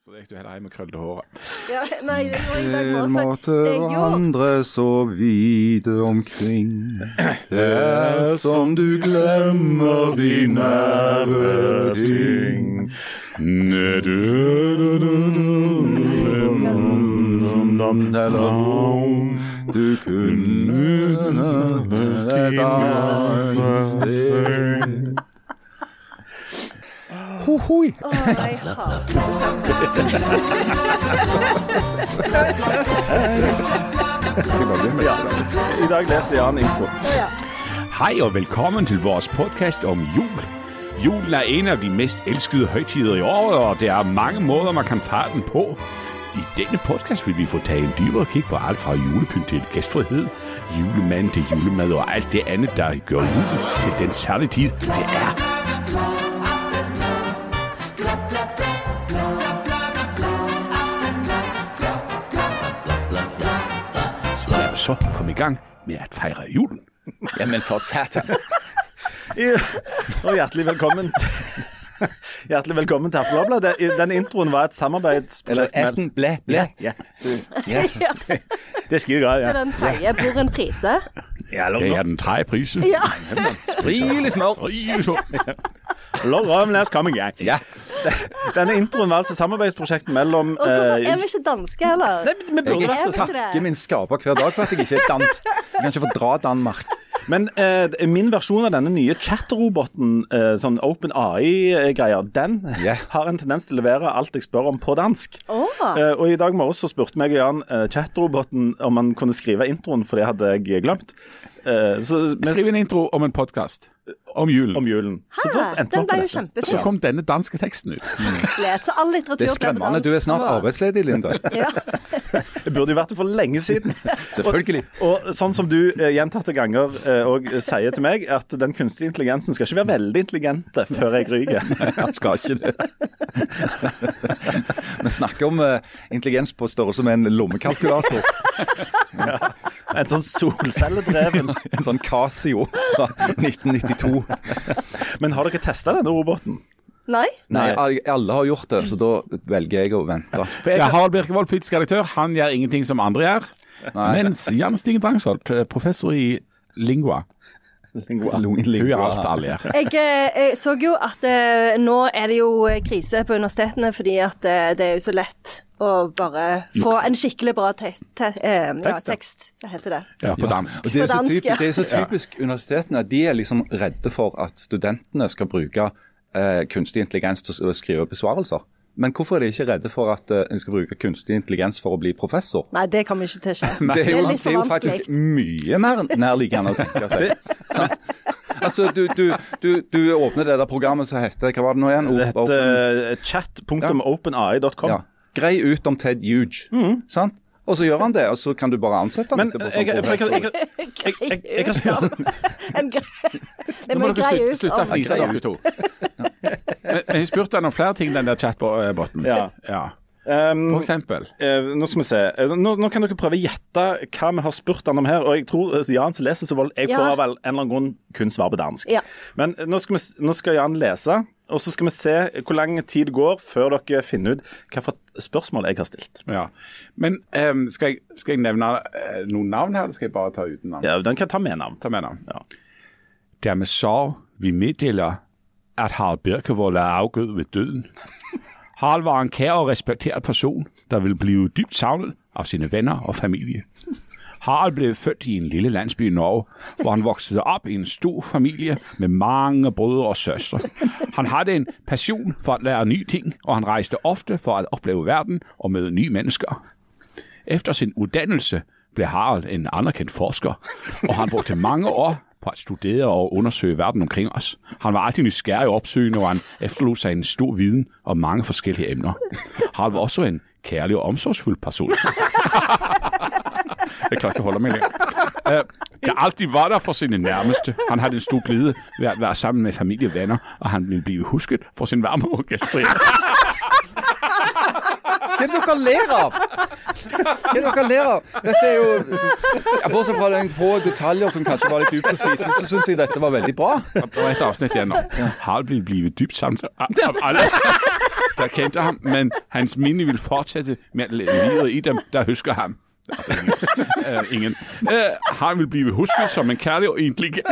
Så gikk du heller hjem med krøllete håret. Ja, nei, det var i dag morges. måtte er vandre så vide omkring. Det er som du glemmer de nære ting. Du kunne et annet sted. Ho-hoi. Oh, jeg hater I dag leser Jan info. ja. Hej og velkommen til vores podcast om jul. Julen er en af de mest elskede højtider i året, og der er mange måder, man kan fejre den på. I denne podcast vil vi få taget en dybere kig på alt fra julepynt til gæstfrihed, julemand til julemad og alt det andet, der gør julen til den særlige tid, det er. Så komme i gang med at feire julen. Jamen for satan. Og hjertelig velkommen til Hjertelig velkommen til Aftenbladet. Den introen var et Eller samarbeidsprosjekt med- aften, blæ, blæ. Ja, så, Ja. det er skidegreier. Det Ja. er den tredje blir en prise. Ja, lov, Det er den tredje prise. Ja. Rigelig smør. Rigtig små. lov, lov, lad os komme i. Ja. Denne introen var altså samarbeidsprosjektet mellom Og hvorfor eh, er vi ikke danske heller? Nei, vi burde vært det. takker min skaper hver dag for at jeg ikke er dansk. Jeg kan ikke få dra Danmark. Men eh, min versjon av denne nye chat-roboten, eh, sånn Open AI-greier, den yeah. har en tendens til å levere alt jeg spør om på dansk. Oh. Eh, og i dag morges så spurte meg og Jan eh, chat-roboten om han kunne skrive introen, for det hadde jeg glemt. Eh, så, mens... Skriv en intro om en podcast om julen. om julen. Så hæ, den ble jo. Så kom denne danske teksten ut. Mm. Det er skremmende. Du er snart arbeidsledig, Linda. Ja. Det burde jo vært det for lenge siden. Selvfølgelig. Og sånn som du eh, gjentatte ganger eh, og sier til meg, at den kunstige intelligensen skal ikke være veldig intelligente før jeg ryker. Han skal ikke det. Vi snakker om eh, intelligens på størrelse med en lommekalkulator. En sånn solcelledreven. En sånn Casio fra 1992. Men har dere testa denne roboten? Nei? Nei, alle har gjort det, så da velger jeg å vente. For jeg, Harald Birkevold, politisk redaktør, han gjør ingenting som andre gjør. Nei. Mens Jan Stigen Drangsholt, eh, professor i lingua, Lingua. lingua. Jeg, eh, jeg så jo at eh, nå er det jo krise på universitetene fordi at eh, det er jo så lett å bare få en skikkelig bra tekst. Te, eh, ja, Tekst, hva heter det? Ja, på dansk. Ja. det, er så dansk, typisk, det er så typisk universitetene. De er liksom redde for at studentene skal bruke eh, kunstig intelligens til å skrive besvarelser. Men hvorfor er de ikke redde for at eh, en skal bruke kunstig intelligens for å bli professor? Nei, det kommer ikke til å skje. Det er jo, litt det er jo faktisk mye mer nærliggende å tenke seg. Altså, du, du, du, du åpner det der programmet som heter Hva var det nå igjen? det heter uh, chat.openai.com. ja. Grei ut om Ted Huge. Sant? Og så gjør han det, og så kan du bare ansette han Men etterpå som jeg, professor. jeg, har spurt gre- Det Nå må dere slutte, slutte å fnise, dere to. Men jeg spurte han om flere ting, den der chatboten. Ja. Um, For eksempel. Uh, nå skal vi se. Eh, Nå, nå kan dere prøve å gjette hva vi har spurt han om her. Og jeg tror eh, Jan som leser, så vel, jeg får Ja. vel en eller annen grunn kun svar på dansk. Ja. Men nå skal, vi, nå skal Jan lese, og så skal vi se hvor lang tid det går før dere finner ut hvilket spørsmål jeg har stilt. Ja. Men um, skal, jeg, skal jeg nevne noen navn her, eller skal jeg bare ta uten navn? Ja, Den kan ta med navn. Ta med navn. Ja. Det er med sorg vi meddeler at Harald Birkevold er avgått ved døden. Harald var en kær og respekteret person, der ville blive dybt savnet av sine venner og familie. Harald blev født i en lille landsby i Norge, hvor han voksede op i en stor familie med mange brødre og søstre. Han hadde en passion for at lære nye ting, og han rejste ofte for at opleve verden og møde nye mennesker. Efter sin uddannelse blev Harald en anerkendt forsker, og han brugte mange år på at studere og undersøge verden omkring os. Han var alltid nysgerrig og opsøgende, og han efterlod sig en stor viden om mange forskellige emner. Harald var også en kærlig og omsorgsfuld person. Jeg er klart, å holde meg det. Uh, der alltid var der for sine nærmeste. Han hadde en stor glede ved at være sammen med familie og venner, og han ville blive husket for sin varme gæstfrihed. Hva er det dere ler av? Hva er det dere ler av? Dette er jo ja, Bortsett fra den få detaljer som kanskje var litt upresise, så syns jeg dette var veldig bra. Det var et avsnitt igjen nå. Har ville blitt dybt samlet av alle. der kendte ham, men hans minde vil fortsette med livet i dem, der husker ham. Altså ingen. Uh, ingen. Uh, han vil blive husket som en kærlig og intelligent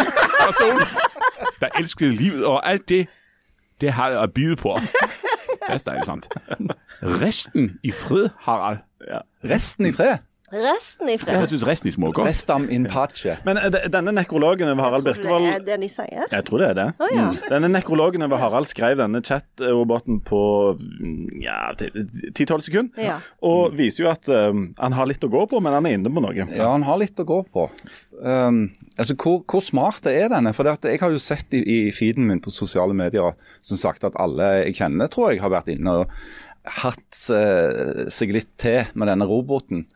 person, der elskede livet og alt det, det har jeg at bide på. Det er dejligt sant. Resten i fred, Harald. Resten i fred. Resten i fred. Jeg synes resten i små. Restam in pace. Men eh, denne nekrologen over Harald Tror du det er det de sier? Jeg tror det er det. Oh, ja. Mm. Denne nekrologen over Harald skrev denne chat-roboten på mm, ja, 10-12 sekunder. Ja. Og viser jo at um, han har litt å gå på, men han er inne på noe. Ja, han har litt å gå på. Um, altså, hvor, hvor smart er denne? For jeg har jo sett i, i feeden min på sosiale medier som sagt at alle jeg kjenner, tror jeg har vært inne og hatt uh, seg litt til med denne roboten.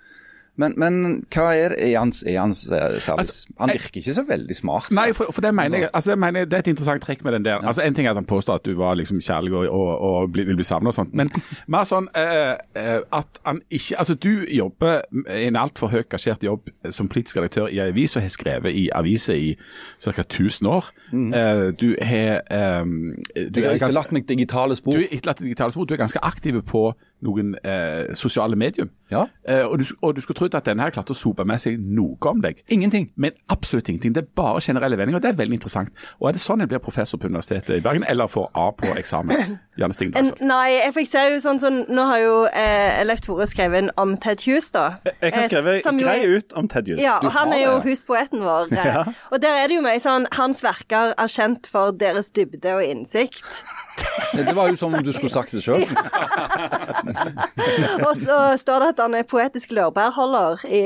Men, men hva er det i hans, er hans service? Altså, Han virker ikke så veldig smart. Nei, for, for det mener jeg altså, det mener, Det er et interessant trekk med den der. Altså, En ting er at han påstår at du var liksom kjærlig og, og, og bli, vil bli savnet og sånt, men mer sånn eh, eh, at han ikke Altså, du jobber i en altfor høyt gasjert jobb som politisk redaktør i avis og har skrevet i aviser i ca. 1000 år. Eh, du har eh, du Jeg har er etterlatt meg digitale spor. du er etterlatt digitale spor. Du er ganske aktiv på noen eh, sosiale medium. Ja. Eh, og, du, og du skulle trodd at denne her klarte å sope med seg noe om deg. Ingenting. Men absolutt ingenting. Det er bare generelle vendinger. og Det er veldig interessant. Og Er det sånn en blir professor på Universitetet i Bergen, eller får A på eksamen? Janne Stigen En, nei, jeg fikk se jo sånn sånn Nå har jo eh, Leif Tore skrevet en om Ted Hughes, da. Jeg har Eh, skrevet som grei ut om Ted Hughes. Ja, og han er jo det, huspoeten vår. Ja. Og der er det jo mye sånn Hans verker er kjent for deres dybde og innsikt. Det var jo som om du skulle sagt det sjøl. Og så står det at han er poetisk laurbærholder i,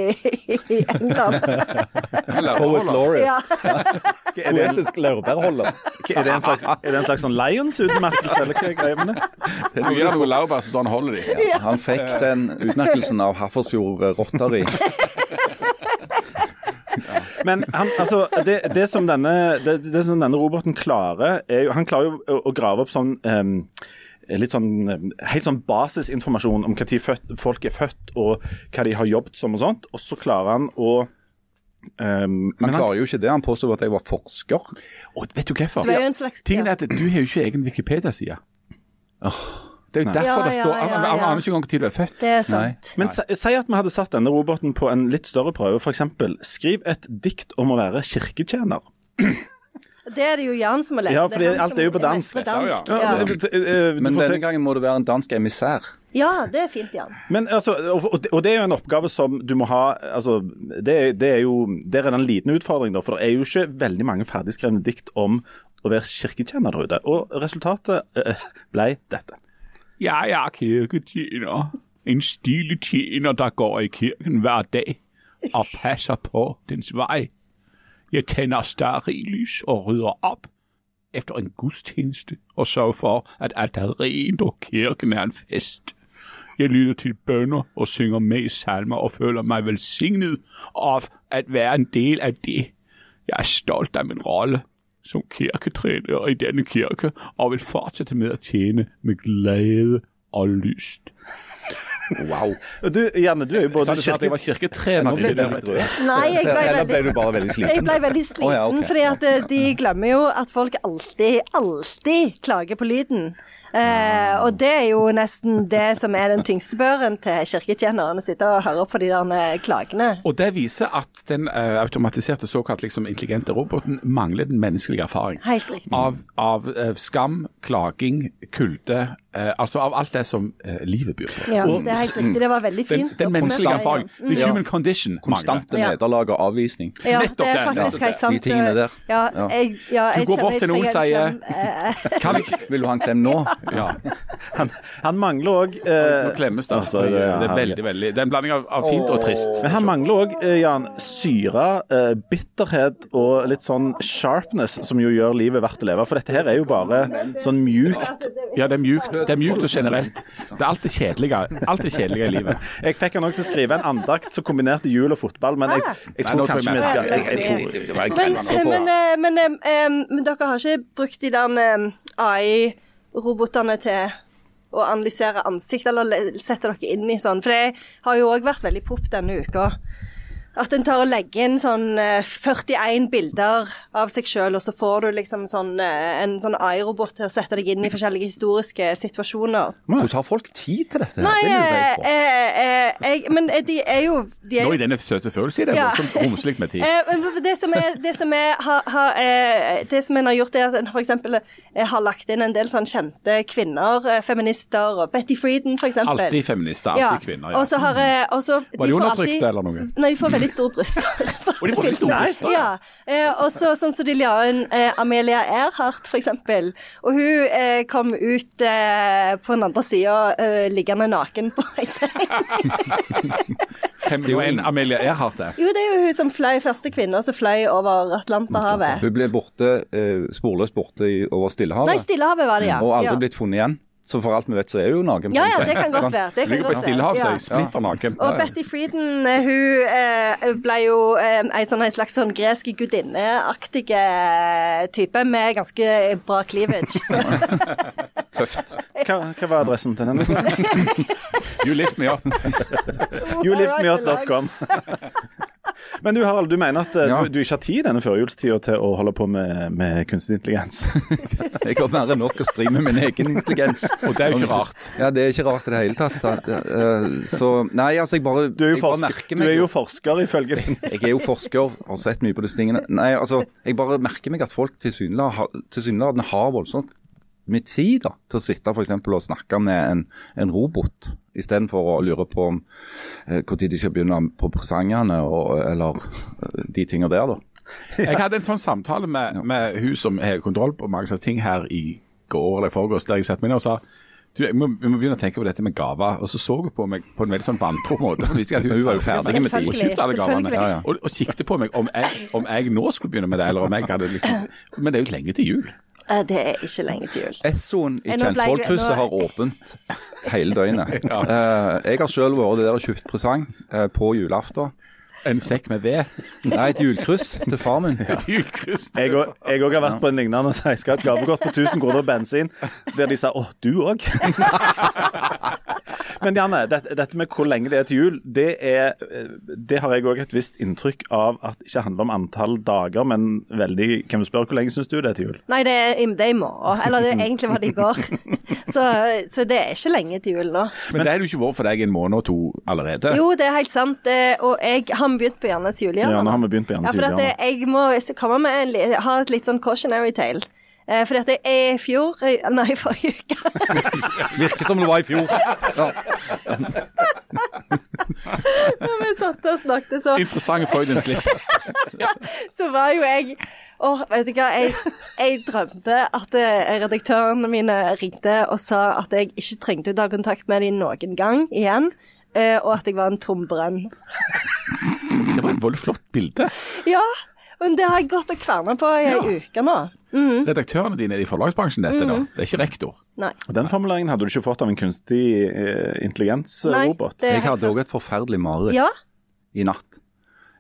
i England. Poet laureate. Ja. Er det Poetisk laurbærholder. er det en slags, er det en slags sånn Lions-utmerkelse, eller hva er greia med det? Du gir noe laurbær, så står han og holder de. Han fikk den utmerkelsen av Hafrsfjord Rotteri. Men han, altså, det, det, som denne, det, det som denne roboten klarer, er jo Han klarer jo å, å grave opp sånn em, litt sånn helt sånn basisinformasjon om når folk er født og hva de har jobbet som og sånt. Og så klarer han å Um, Han men han, klarer jo ikke det. Han påstår at jeg var forsker. Og vet du hvorfor? Du er jo en slags Tingen er at du har jo ikke egen Wikipedia-side. Det er jo derfor Ja, det står Han ja, ja. aner ikke engang når du er født. Det er sant. men si, si at vi hadde satt denne roboten på en litt større prøve. F.eks. skriv et dikt om å være kirketjener. Det er det jo Jan som har lest. Ja, for alt er jo på dansk. på dansk. Ja, Ja, Ja. eh, eh, Men denne gangen må du være en dansk emissær. ja, det er fint, Jan. Men altså, og, og det- er jo en oppgave som du må ha altså, det, er- det er jo, Der er det en liten utfordring, da, for det er jo ikke veldig mange ferdigskrevne dikt om å være kirketjener der ute. Og resultatet eh, ble dette. Jeg er kirketjener. En stilig tjener, der går i kirken hver dag og passer på dens vej. Jeg tænder stearinlys og rydder op efter en gudstjeneste og sørger for, at alt er rent og kirken er en fest. Jeg lytter til bønder og synger med i salmer og føler meg velsignet av at være en del av det. Jeg er stolt av min rolle som kirketrener i denne kirke og vil fortsette med at tjene med glede og lyst. Wow. Du, Janne, du er jo både at jeg var kirketrener. Nå ble du rød. Nei, jeg ble Eller ble du bare veldig sliten. jeg ble veldig sliten, oh, ja, okay. fordi at eh, de glemmer jo at folk alltid, alltid klager på lyden. Eh, og det er jo nesten det som er den tyngste børen til kirketjeneren, å sitte og høre på de der klagene. Og det viser at den eh, automatiserte, såkalt liksom intelligente roboten mangler den menneskelige erfaring. Helt riktig. Av, av eh, skam, klaging, kulde, eh, altså av alt det som eh, livet byr på. Ja, det er helt riktig. Det var veldig Den, fint. den menneskelige oppsummert, erfaring. Jan. The human condition. Konstante Ja. nederlag og avvisning. Ja, Nettopp det er faktisk helt sant. De tingene der. Ja, Ja. jeg, Du går bort til noen og sier- Vil du ha en klem nå? Ja. Han, han mangler òg Nå klemmes det. Altså, det det, er veldig, veldig Det er en blanding av, av fint og trist. Men han mangler òg, Jan, syre, eh, bitterhet og litt sånn sharpness, som jo gjør livet verdt å leve. For dette her er jo bare sånn mjukt. Ja, det er mjukt. Det er mjukt og generelt. Det er alt det kjedelige, alt det kjedelige i livet. Jeg fikk han òg til å skrive en andakt som kombinerte jul og fotball, men jeg, jeg Nei, tror Nei, kanskje vi skal jeg, jeg tror, Men, men, eh, men, eh, eh, men dere har ikke brukt de der eh, AI-robotene til å analysere ansikt, eller sette dere inn i sånn? For det har jo òg vært veldig pop denne uka. At en tar og legger inn sånn eh, 41 bilder av seg sjøl, og så får du liksom sånn, eh, en sånn AI-robot til å sette deg inn i forskjellige historiske situasjoner. Hvordan har folk tid til dette? Nei, Det eh, eh, eh, jeg, men eh, de er jo de er Nå i denne søte følelsen, det er Ja. voldsomt romslig med tid. Eh, det som er, det som er har, har, eh, Det som en har gjort, er at en f.eks. Eh, har lagt inn en del sånn kjente kvinner, eh, feminister, og Betty Friedan f.eks. Alltid feminister, alltid kvinner. Ja. Og så har jeg og Var de alltid- eller noe? Nei, de får veldig store bryster. Og de får veldig store bryster, Ja. Eh, og så sånn som inn eh, Amelia Earhart, eksempel. Og hun eh, kom ut eh, på den andre sida eh, liggende naken på ei seng. Hvem er jo en Amelia Earhart er? Jo, det er jo hun som fløy første kvinne som fløy over Atlanterhavet. Hun ble borte, eh, sporløst borte i, over Stillehavet, Nei, Stillehavet var det, ja. og aldri ja. blitt funnet igjen. Så for alt vi vet, så er hun jo naken. Ja, ja, det kan godt være. Det kan Ligger på stillehavsøy, Ja. splitter naken. Og Betty Friedan, eh, hun eh, ble jo eh, ei sånn, en slags sånn gresk gudinneaktig eh, type med ganske bra cleavage. Så, Tøft. Hva, hva var adressen til den? You lift me up. Youliftemeup.com. Men du Harald, du mener at eh, Ja. du, du ikke har tid denne førjulstida til å holde på med, med kunstig intelligens? Jeg har mer enn nok å stri med min egen intelligens. Og det er jo ikke rart. Ja, det er ikke rart i det hele tatt. Eh, Så Nei, altså, jeg bare, Du er jo jeg bare forsker, meg, du er jo forsker ifølge din. Jeg er jo forsker, har sett mye på disse tingene. Nei, altså, jeg bare merker meg at folk tilsynelatende har voldsomt med tid da, til å sitte for eksempel og snakke med en, en robot, istedenfor å lure på om eh, når de skal begynne på presangene og, eller eh, de tingene der, da. Jeg hadde en sånn samtale med, med hun som har kontroll på mange sånne ting her i går eller i forgårs, der jeg satte meg ned og sa du, jeg må, vi må begynne å tenke på dette med gaver. Og så så hun på meg på en veldig sånn vantro måte. Hun var jo ferdig med de. Og kjøpte alle gavene. Ja, ja. Og, og kikket på meg om jeg, om jeg nå skulle begynne med det, eller om jeg hadde liksom Men det er jo lenge til jul. Eh, det er ikke lenge til jul. Essoen i Eh, nå Kjensvollkrysset har åpent hele døgnet. ja. jeg har selv vært der og kjøpt presang eh, på julaften. En sekk med ved. Nei, et julekryss til far min. Et julekryss. til jeg òg har vært på en lignende så jeg skal ha et gavekort på 1000 kroner bensin, der de sa 'Å, du òg'? Men Janne, dette, dette med hvor lenge det er til jul, det, er, eh, det har jeg òg et visst inntrykk av at ikke handler om antall dager, men veldig Hvem spør hvor lenge syns du det er til jul? Nei, det er, det er i morgen. Eller det, er egentlig var det i går. Så, så det er ikke lenge til jul nå. Men det har jo ikke vært for deg en måned og to allerede. Jo, det er helt sant. det- Og jeg har begynt på Jannes julehjørne. Ja, nå har vi begynt på Jannes Ja, for at jeg, jeg må komme med en, ha et litt sånn cautionary tale. Eh, fordi at jeg i fjor eh, Nei, forrige uke. Virker som det var i fjor. Ja. Når vi satt og snakket, så, Interessant Freudenslipp. så var jo jeg Åh, vet du hva, jeg, jeg drømte at eh, redaktørene mine ringte og sa at jeg ikke trengte å ta kontakt med dem noen gang igjen. og at jeg var en tom brønn. Det var et veldig flott bilde. Ja, men det har jeg gått og kverna på i ei Ja. uke nå. Redaktørene dine er i forlagsbransjen, dette da. Det er ikke rektor. Nei. Og Den formuleringen hadde du ikke fått av en kunstig eh, intelligensrobot. det Jeg hadde òg et forferdelig mareritt Ja, i natt.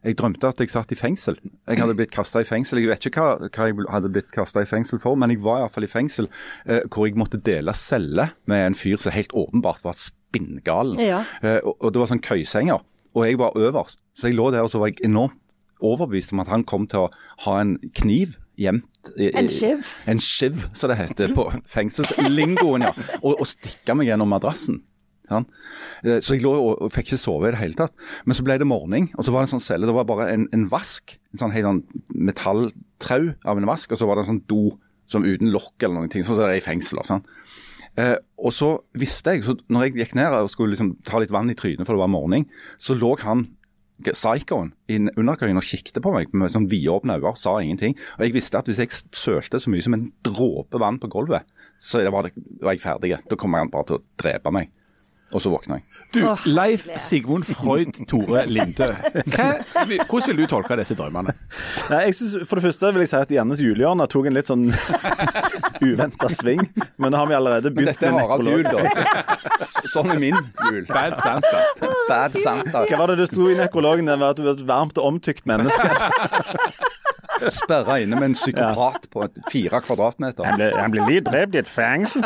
Jeg drømte at jeg satt i fengsel. Jeg hadde blitt kasta i fengsel. Jeg vet ikke hva, hva jeg hadde blitt kasta i fengsel for, men jeg var iallfall i fengsel eh, hvor jeg måtte dele celle med en fyr som helt åpenbart var spinngalen. Ja. Eh, og, og det var sånn køysenger, og jeg var øverst. Så jeg lå der og så var jeg enormt overbevist om at han kom til å ha en kniv gjemt i, i- En skiv. En skiv, som det heter på fengselslingoen, ja. Og, og stikke meg gjennom madrassen. Eh, Så jeg lå og, og fikk ikke sove i det hele tatt. Men så ble det morgen, og så var det en sånn celle. Det var bare en, en vask. En sånn sånn metalltrau av en vask, og så var det en sånn do som uten lokk eller noen ting. Sånn som det er i fengsel. Sånn. Eh, og så visste jeg, så når jeg gikk ned og skulle liksom ta litt vann i trynet for det var morgen, så lå han psykoen i undergrunnen og kikket på meg med sånn vidåpne øyne, sa ingenting. Og jeg visste at hvis jeg sølte så mye som en dråpe vann på gulvet, så var, det, var jeg ferdig. Da kommer han bare til å drepe meg. Og så våkna jeg. Du, Leif. Sigmund Freud Tore Linde. Hvordan vil du tolke disse drømmene? Nei, jeg synes, for det første vil jeg si at Jannes julehjørne tok en litt sånn uventa sving. Men nå har vi allerede begynt dette er med Haralds jul, da. Sånn er min jul. Bad Santa. Bad Santa. Hva var det det sto i nekrologen? Det var at du var et varmt og omtykt menneske. Sperra inne med en psykopat på fire kvadratmeter. Han ble, han ble litt drept i et fengsel.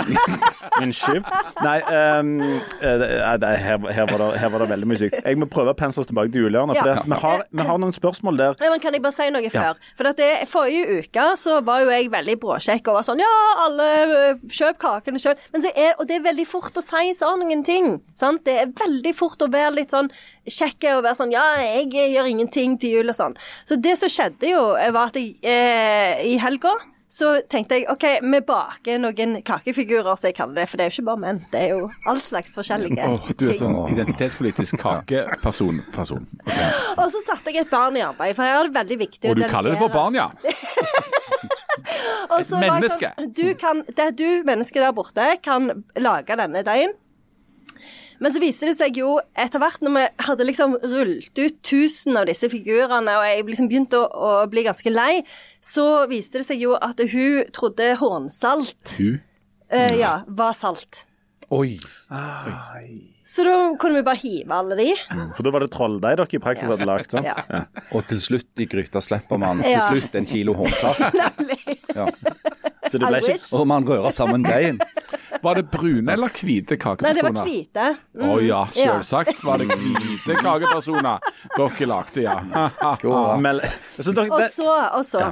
Min skip. Nei, ehm, eh, her, her, var det, her var det veldig mye sykt. Jeg må prøve å pense oss tilbake til julehjørnet. For Ja. vi, har, vi har noen spørsmål der. Ja, men Kan jeg bare si noe før? For at det, Forrige uke så var jo jeg veldig bråkjekk og var sånn Ja, alle øh, kjøp kakene sjøl. Og det er veldig fort å si sånne ting. Sant? Det er veldig fort å være litt sånn kjekk og være sånn Ja, jeg gjør ingenting til jul og sånn. Så det som skjedde jo, var at jeg, eh, i helga så tenkte jeg OK, vi baker noen kakefigurer, som jeg kaller det. For det er jo ikke bare menn. Det er jo all slags forskjellige Oh, du er sånn identitetspolitisk kakeperson. person. Okay. Og så satte jeg et barn i arbeid, for jeg har det veldig viktig Og du kaller det for barn, ja? Og så var jeg menneske. Sånn, du, kan, det du, mennesket der borte, kan lage denne deigen. Men så viste det seg jo etter hvert, når vi hadde liksom rullet ut tusen av disse figurene, og jeg liksom begynte å, å bli ganske lei, så viste det seg jo at hun trodde hornsalt Hun. eh, ja, var salt. Oi. Så da kunne vi bare hive alle de. For da var det trolldeig dere i praksis hadde lagd. sant? Ja. Og til slutt i gryta slipper man til slutt en kilo håndtak. ja. Så det ble ikke. Og man rører sammen deigen. Var det brune eller hvite kakepersoner? Nei, det var hvite. Å Mm. ja, selvsagt var det hvite kakepersoner dere lagde, ja. Og så, og så Ja.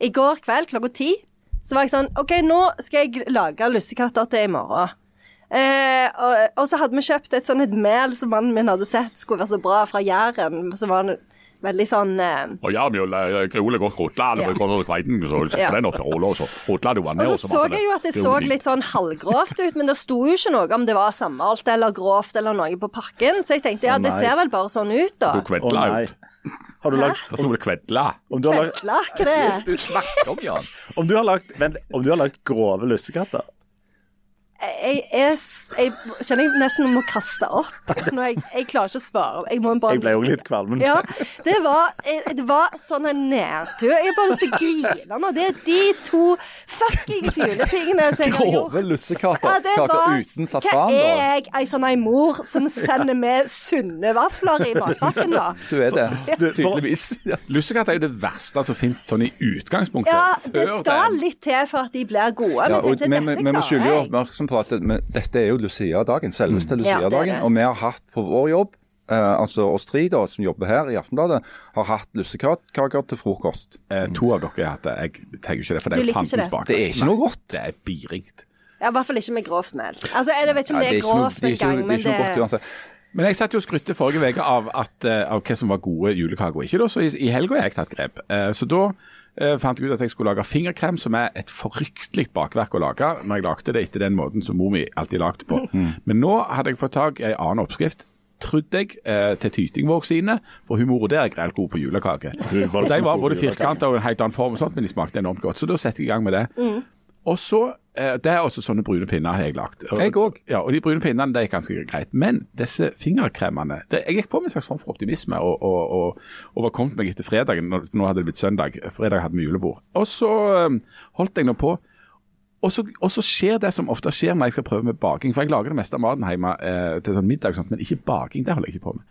I går kveld klokka ti så var jeg sånn OK, nå skal jeg lage lussekatter til i morgen. Eh, og, og så hadde vi kjøpt et sånn et mel som mannen min hadde sett skulle være så bra fra Jæren. Så var en veldig sånn eh, Og ja, vi gruler godt rotla, Ja. vi kveiten, så Ja. den rolla, og så rotla du vannet, Og så så jeg jo at det så litt sånn halvgrovt ut, men det sto jo ikke noe om det var sammalt eller grovt eller noe på pakken. Så jeg tenkte ja, det ser vel bare sånn ut, da. Du kvedla ut. Har du lagd Da sto det kvedla. om du har lagd, Fetla, ikke det? Du snakker om, Jan. om du har lagd, vent, om du har lagd grove lussekatter Jeg, jeg, jeg kjenner jeg nesten må kaste opp. Når jeg, jeg klarer ikke å svare. Jeg må bare Jeg ble jo litt kvalm. Ja, det var, eh, det var sånn en nedtur. Jeg har bare lyst til å grine nå. Det er de to fuckings juletingene som jeg har gjort. Grove lussekaker Ja, uten Hva er jeg, ei sånn ei mor som sender med sunne vafler i matpakken, da? Du er det. Du, Tydeligvis. Ja. Lussekatter er jo det verste som finnes sånn i utgangspunktet. Ja, det skal litt til for at de blir gode. Ja, og dette, vi, vi, dette vi må skylde jo oppmerksomhet på at det, dette er jo Lucia-dagen, selveste mm. det er Lucia-dagen. Ja, og vi har hatt på vår jobb, eh, altså oss tre da, som jobber her i Aftenbladet, har hatt lussekaker til frokost. Eh, to av dere har hatt det. Jeg tenker ikke det, for det er det? bak. Det er ikke noe godt. Det er biringt. Ja, I hvert fall ikke med grovt mel. Altså, jeg vet ikke om det er ja, grovt det er grovt engang, men det er ikke noe godt uansett. Men jeg satt jo og skrytte forrige uke av, eh, av hva som var gode julekaker og ikke. da, Så i, i helga har jeg tatt grep. Eh, så da fant jeg ut at jeg skulle lage fingerkrem, som er et fryktelig bakverk å lage. Men jeg lagde det etter den måten som mor mi alltid lagde på. Men nå hadde jeg fått tak i en annen oppskrift. Trodde jeg eh, til Tytingvåg sine, for hun mora der er grelt god på julekake. De var både firkanta og en helt annen form, og sånt, men de smakte enormt godt. Så da setter jeg i gang med det. Og så, eh, Det er også sånne brune pinner har jeg lagd. Og- Jeg òg. Ja, og de brune pinnene det er ganske greit. Men disse fingerkremene det, Jeg gikk på med en slags form for optimisme og, og, og, og var kommet meg etter fredagen. Nå, hadde det blitt søndag. Fredag hadde vi julebord. Og så um, holdt jeg nå på. Og så, og så skjer det som ofte skjer når jeg skal prøve med baking. For jeg lager det meste av maten hjemme eh, til sånn middag, og sånt, men ikke baking. Det holder jeg ikke på med.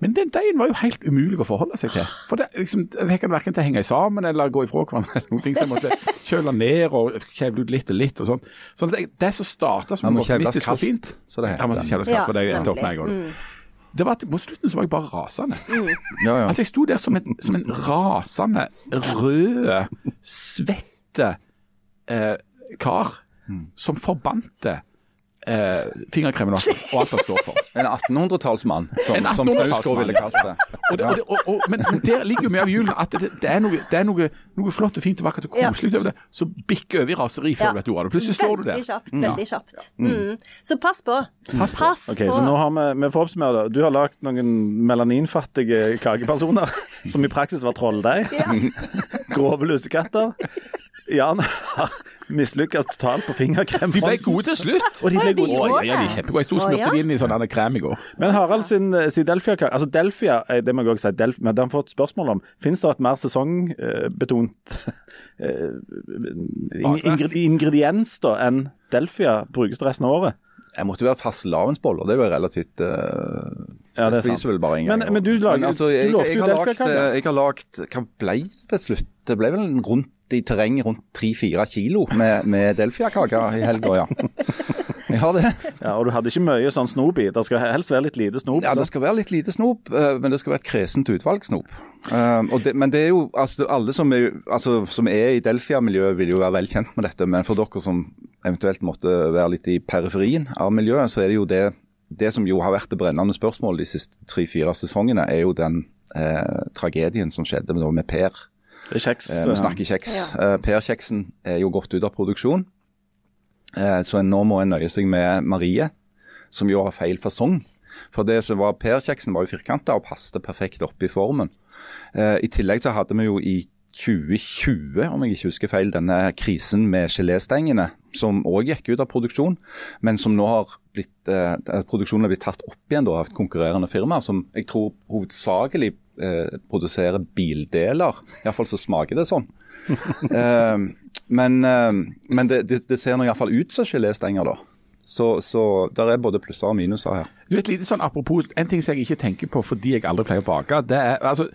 Men den deigen var jo helt umulig å forholde seg til. For det, liksom, jeg kan verken til å henge sammen eller gå ifra hverandre. eller noen ting, Så jeg måtte kjøle ned og kjevle ut litt og litt. og sånn. Så det, det som starta som noe optimistisk og fint så det Han måtte heter. kjevles kaldt, for det endte opp med en gang. Det var at Mot slutten så var jeg bare rasende. Ja, ja. Altså Jeg sto der som en, som en rasende, rød, svette eh, kar som forbandte eh, fingerkremen og alt- og alt han står for. En 1800-tallsmann, som, En som 1800-tallsmann. Knausgård ville kalt det. Og det, og det, og, og, men, men der ligger jo mye av julen at det, det er, noe, det er noe, noe flott og fint og vakkert og Ja. koselig over det, så bikker over i raseri før Ja. du vet ordet av det. Plutselig står du der. Kjapt. Veldig kjapt. Mm. Så pass på. Pass på. Ok, så nå har vi, vi får oppsummere det. Du har lagd noen melaninfattige kakepersoner, som i praksis var trolldeig. Grove lussekatter. han har mislykkes totalt på fingerkrem. De ble gode til slutt. Og de ble gode. Å, ja, ja, de er kjempegode. Jeg sto og smurte ja. de inn i sånn krem i går. Men Harald sin, sin Delfia Altså Delfia, eh, det må jeg også si, Delfia, men det har fått spørsmål om. Finnes det et mer sesongbetont eh, ingrediens da enn Delfia brukes det resten av året? Jeg måtte være fastelavnsboller. Det er jo relativt uh Ja, det er sant. vel bare ingen. Men- men du lager- altså, jeg, du lovte jo Delfia-kake. jeg har lagt Hva ble det til slutt? Det ble vel en rundt i terrenget rundt 3-4 kilo med, med Delfia-kaker i helga, ja. Vi har det. Ja, og du hadde ikke mye sånn snop i. Det skal helst være litt lite snop. Ja, det skal være litt lite snop, eh, men det skal være et kresent utvalg snop. Det, men det er jo, altså alle som er, altså, som er i Delfia-miljøet vil jo være vel kjent med dette, men for dere som eventuelt måtte være litt i periferien av miljøet, så er det jo det, det som jo har vært det brennende spørsmålet de siste tre-fire sesongene, er jo den eh, tragedien som skjedde med, med Per. Det er kjeks. Eh, vi snakker kjeks. Eh, Per-kjeksen er jo gått ut av produksjon. Eh, så nå må en nøye seg med Marie, som jo har feil fasong. For det som var Per-kjeksen var jo firkanta og passet perfekt opp i formen. Eh, I tillegg så hadde vi jo i 2020, om jeg ikke husker feil, denne krisen med geléstengene, som òg gikk ut av produksjon, men som nå har blitt, eh, produksjonen har blitt tatt opp igjen da, av et konkurrerende firma, som jeg tror hovedsakelig eh, produserer bildeler. Iallfall så smaker det sånn. Eh, men eh, men det, det, det ser iallfall ut som geléstenger, da. Så, så der er både plusser og minuser her. Du, et lite sånn apropos, En ting som jeg ikke tenker på fordi jeg aldri pleier å bake, det er altså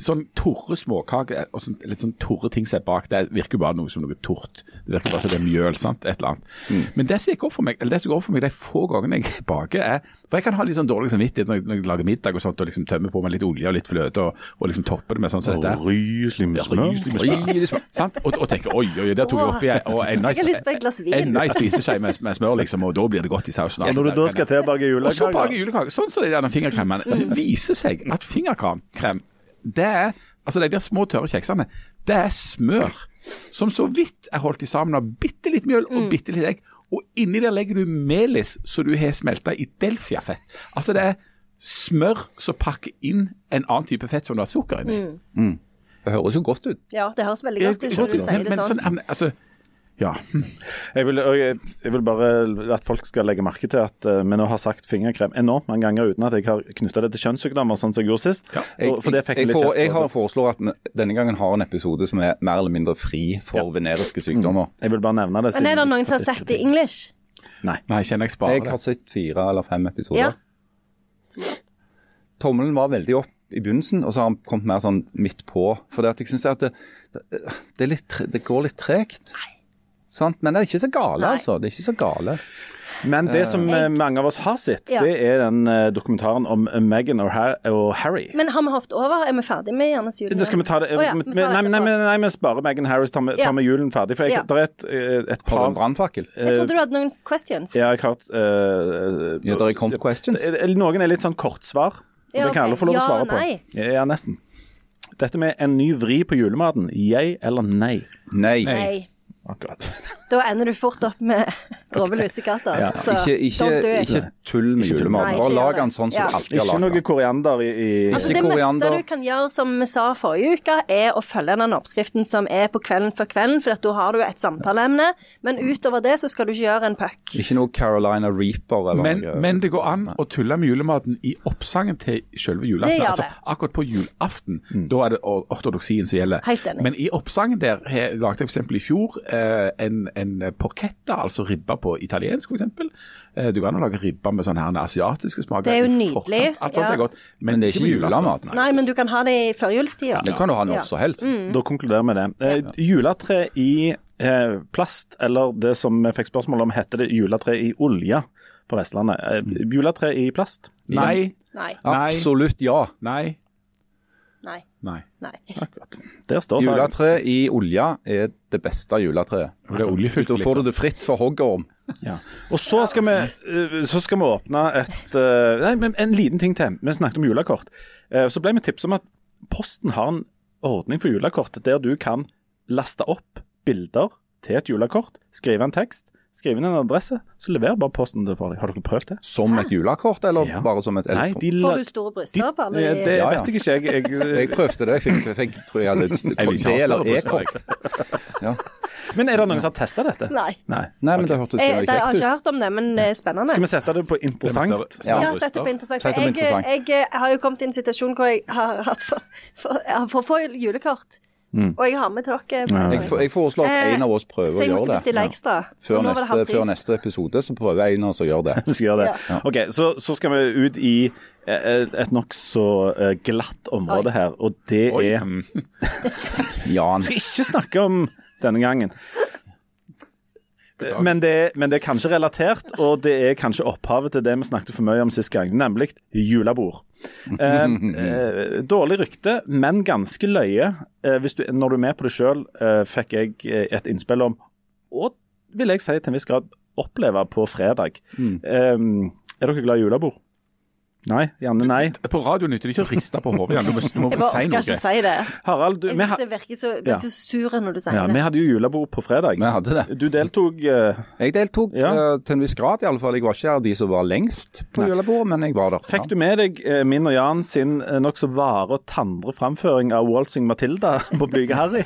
sånn torre småkaker og sånn, litt sånn torre ting som er bak, det virker jo bare noe som noe tort. Det virker bare som det er mjøl. sant, et eller annet. Men det som gikk opp for meg, eller det som går opp for meg de få gangene jeg baker, er For jeg kan ha litt sånn dårlig samvittighet når jeg, når jeg lager middag og sånt, og liksom tømmer på meg litt olje og litt fløte og, og liksom topper det med sånn som dette. her. Ryslig med smør. ryslig med smør. Sant? Og, og tenker oi, oi, der tok jeg oppi enda en spiseskje med, med smør, liksom, og da blir det godt i sausen. Og når du da skal til å bake Og så bake julekaker julekaker. Sånn som de der fingerkremene. Det viser seg at fingerkrem, det er Altså de der små tørre kjeksene, det er smør som så vidt er holdt sammen av bitte litt mjøl og bitte litt egg. Og inni der legger du melis som du har smelta i delfiafett. Altså det er smør som pakker inn en annen type fett som du har sukker inni. Det høres jo godt ut. Ja, det høres veldig godt ut jeg- når du sier men, men sånn. sånn altså, ja. Jeg vil, jeg, jeg vil bare at folk skal legge merke til at eh, vi nå har sagt fingerkrem enormt mange ganger uten at jeg har knytta det til kjønnssykdommer, sånn som jeg gjorde sist. Jeg, for det fikk jeg, kjeft jeg har foreslår at denne gangen har en episode som er mer eller mindre fri for veneriske sykdommer. Jeg vil bare nevne det. Men er det noen som har sett det i English? Nei. Nei, kjenner jeg sparer Jeg har sett fire eller fem episoder. Ja. Tommelen var veldig opp i begynnelsen, og så har han kommet mer sånn midt på. For det at jeg synes at det, det, det, er litt, det går litt tregt. Sant? Men det er ikke så gale, Nei. altså. Det er ikke så gale. Men det som jeg... mange av oss har sett, Ja. det er den eh, dokumentaren om eh, Meghan og, Har og Harry. Men har vi hoppet over? Er vi ferdig med Jernes jul? Det skal vi ta det Oh, ja, vi- nei, nei, nei, nei, vi sparer Meghan Harris, tar vi, tar vi julen ferdig. For jeg, Ja. er et, eh, et Har du en par brannfakkel? Jeg trodde du hadde noen questions. Ja, jeg har hatt eh, Ja, der er kommet questions. eh, Noen er litt sånn kortsvar. Og Ja, det kan alle få lov å Ja, svare nei. på. Ja, nesten. Dette med en ny vri på julematen. Jeg eller nei? Nei. Nei. Akkurat. Da ender du fort opp med grove lusekatter. Så Ikke, ikke, don't do ikke tull med julematen. Bare lag den sånn som Ja. du alltid har Ikke noe koriander i, i Altså, Ikke det koriander. meste du kan gjøre, som vi sa forrige uke, er å følge den oppskriften som er på kvelden før kvelden, for da har du et samtaleemne. Men utover det så skal du ikke gjøre en puck. Ikke noe Carolina Reaper eller Men, noe. men det går an å tulle med julematen i oppsangen til selve julaften. Det gjør Altså, akkurat på julaften, da er det or- ortodoksien som gjelder. Helt enig. Men i oppsangen der lagde jeg f.eks. i fjor en, en porchetta, altså ribba på italiensk f.eks. Eh, du kan jo lage ribba med sånne her asiatiske smaker. Det er jo nydelig. Alt sånt ja. er godt. Men det er ikke julemat. Nei. Nei, men du kan ha det i førjulstida. Det kan du ha når Ja. som helst. Mm. Da konkluderer vi det. Eh, juletre i eh, plast, eller det som vi fikk spørsmål om, heter det juletre i olje på Vestlandet. Eh, juletre i plast? Nei. Nei. Absolutt ja. nei, Nei. nei. Nei. Akkurat. Der står saken. Juletre i olja er det beste juletreet. Og det er oljefylt, Da får du liksom. det fritt for hoggorm. Ja. Og så skal, vi, eh, så skal vi åpne et eh, Nei, men en liten ting til. Vi snakket om julekort. Eh, Så ble vi tipset om at Posten har en ordning for julekort der du kan laste opp bilder til et julekort, skrive en tekst, skrive inn en adresse, så leverer bare Posten det for deg. Har dere prøvd det? Som et julekort, eller Ja. bare som et Nei, elektron? de Får du store bryster på alle Eh, de Det Ja, ja. vet jeg ikke. Jeg, jeg, Jeg prøvde det. Jeg fikk, jeg fikk tror jeg hadde det eller e-kort. Ja. men er det noen som har testa dette? Nei. Nei. Nei, men det hørtes kjekt ut. jeg har ikke hørt om det, men det er spennende. Skal vi sette det på interessant? større- Ja. Ja, sette det på interessant. Jeg, jeg, jeg har jo kommet i en situasjon hvor jeg har hatt for, for, for få julekort. Og jeg har med dere. Ja. Jeg, for- jeg foreslår at Eh, en av oss prøver eh, å gjøre det. Så jeg Før bestille nå var det neste, før neste episode så prøver en av oss å gjøre det. Vi skal gjøre det. Ja. Ok, Så, så skal vi ut i eh, et nokså eh, glatt område Oi. her, og det Oi. er Jan. skal ikke snakke om denne gangen. Men det, men det er kanskje relatert, og det er kanskje opphavet til det vi snakket for mye om sist gang, nemlig julebord. Eh, eh, dårlig rykte, men ganske løye. Eh, hvis du, når du er med på det sjøl, eh, fikk jeg eh, et innspill om, og vil jeg si til en viss grad oppleve på fredag. Eh, er dere glad i julebord? Nei? Janne, nei? På radio nytter det ikke å riste på hodet. Janne. Du må, du må Jeg bare si orker ikke si det. Harald, du, Jeg synes syns det virker så, Ja. virker så sur når du sier ja, vi hadde jo julebord på fredag. Vi hadde det. Du deltok uh... Jeg deltok Ja. uh, til en viss grad, i alle fall. Jeg var ikke av de som var lengst på julebordet, men jeg var der. Fikk du med deg uh, min og Jan sin nokså vare og tandre framføring av Waltzing Matilda på Blyge Harry?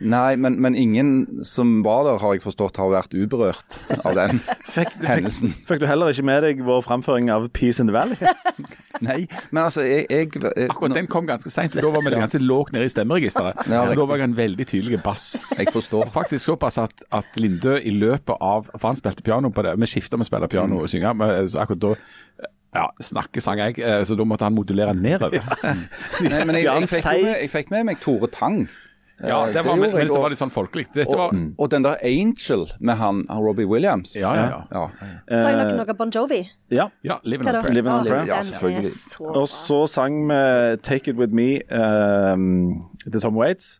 Nei, men, men ingen som var der, har jeg forstått, har vært uberørt av den Fikk, fikk, hendelsen. fikk du heller ikke med deg vår framføring av Peace in the Valley? Nei, men altså, jeg, jeg, jeg Akkurat den kom ganske seint, da var vi ganske lågt nede i stemmeregisteret. Ja, så da var jeg en veldig tydelig bass. Jeg forstår. Faktisk såpass at, at Lindø i løpet av For han spilte piano på det. Vi skifta med å spille piano og synge. Men så akkurat da ja, snakkesang jeg, eh, så da måtte han modulere nedover. Ja, Nei, men jeg, jeg, fikk, med, jeg fikk med meg Tore Tang. Eh, det var, men, gjorde mens det var litt sånn folkelig. Dette var og, og den der Angel med han, han Robbie Williams. Ja, ja, ja. Ja. Sang dere noe Bon Jovi? Ja. ja Living on? Prayer. Living on Prayer. Ja, selvfølgelig. så Og så sang vi Take It With Me um, til Tom Waits.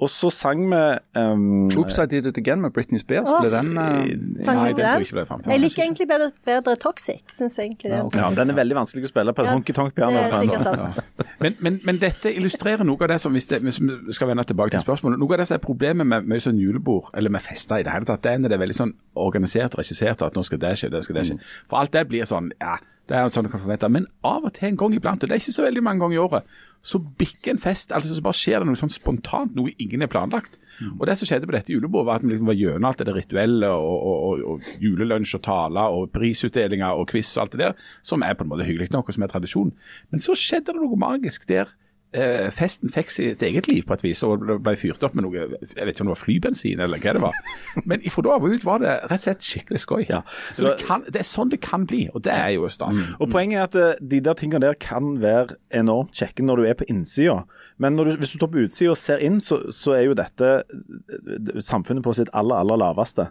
Og så sang vi um, Oops, I Did It Again med Britney Spears. Ble den uh, Nei, den tror jeg ikke ble framført. Jeg liker egentlig bedre, bedre Toxic, syns jeg egentlig det. ja, Den er veldig vanskelig å spille på et Ja, honky-tonk-piano. det sikkert sant. Men, men, men dette illustrerer noe av det som, hvis, det, hvis vi skal vende tilbake til spørsmålet, noe av det som er problemet med mye sånn julebord, eller med fester i det hele tatt, det er når det er veldig sånn organisert og regissert, og at nå skal det skje, det skal det skje. For alt det blir sånn, ja, det er sånn du kan forvente. Men av og til en gang iblant, og det er ikke så veldig mange ganger i året, så bikker en fest, altså så bare skjer det noe sånn spontant, noe ingen er planlagt. Og det som skjedde på dette julebordet, var at vi liksom var gjennom alt det rituelle, og, og, og, og julelunsj og taler, og prisutdelinger og quiz og alt det der, som er på en måte hyggelig nok, og som er tradisjon. Men så skjedde det noe magisk der festen fikk sitt eget liv på et vis, og ble fyrt opp med noe jeg vet ikke om det var flybensin eller hva det var. Men ifra da av ut var det rett og slett skikkelig skøy. Ja. Så det, kan, det er sånn det kan bli, og det er jo stas. Og Poenget er at eh, de der tingene der kan være enormt kjekke når du er på innsida. Men når du, hvis du står på utsida og ser inn, så, så er jo dette eh, samfunnet på sitt aller, aller laveste.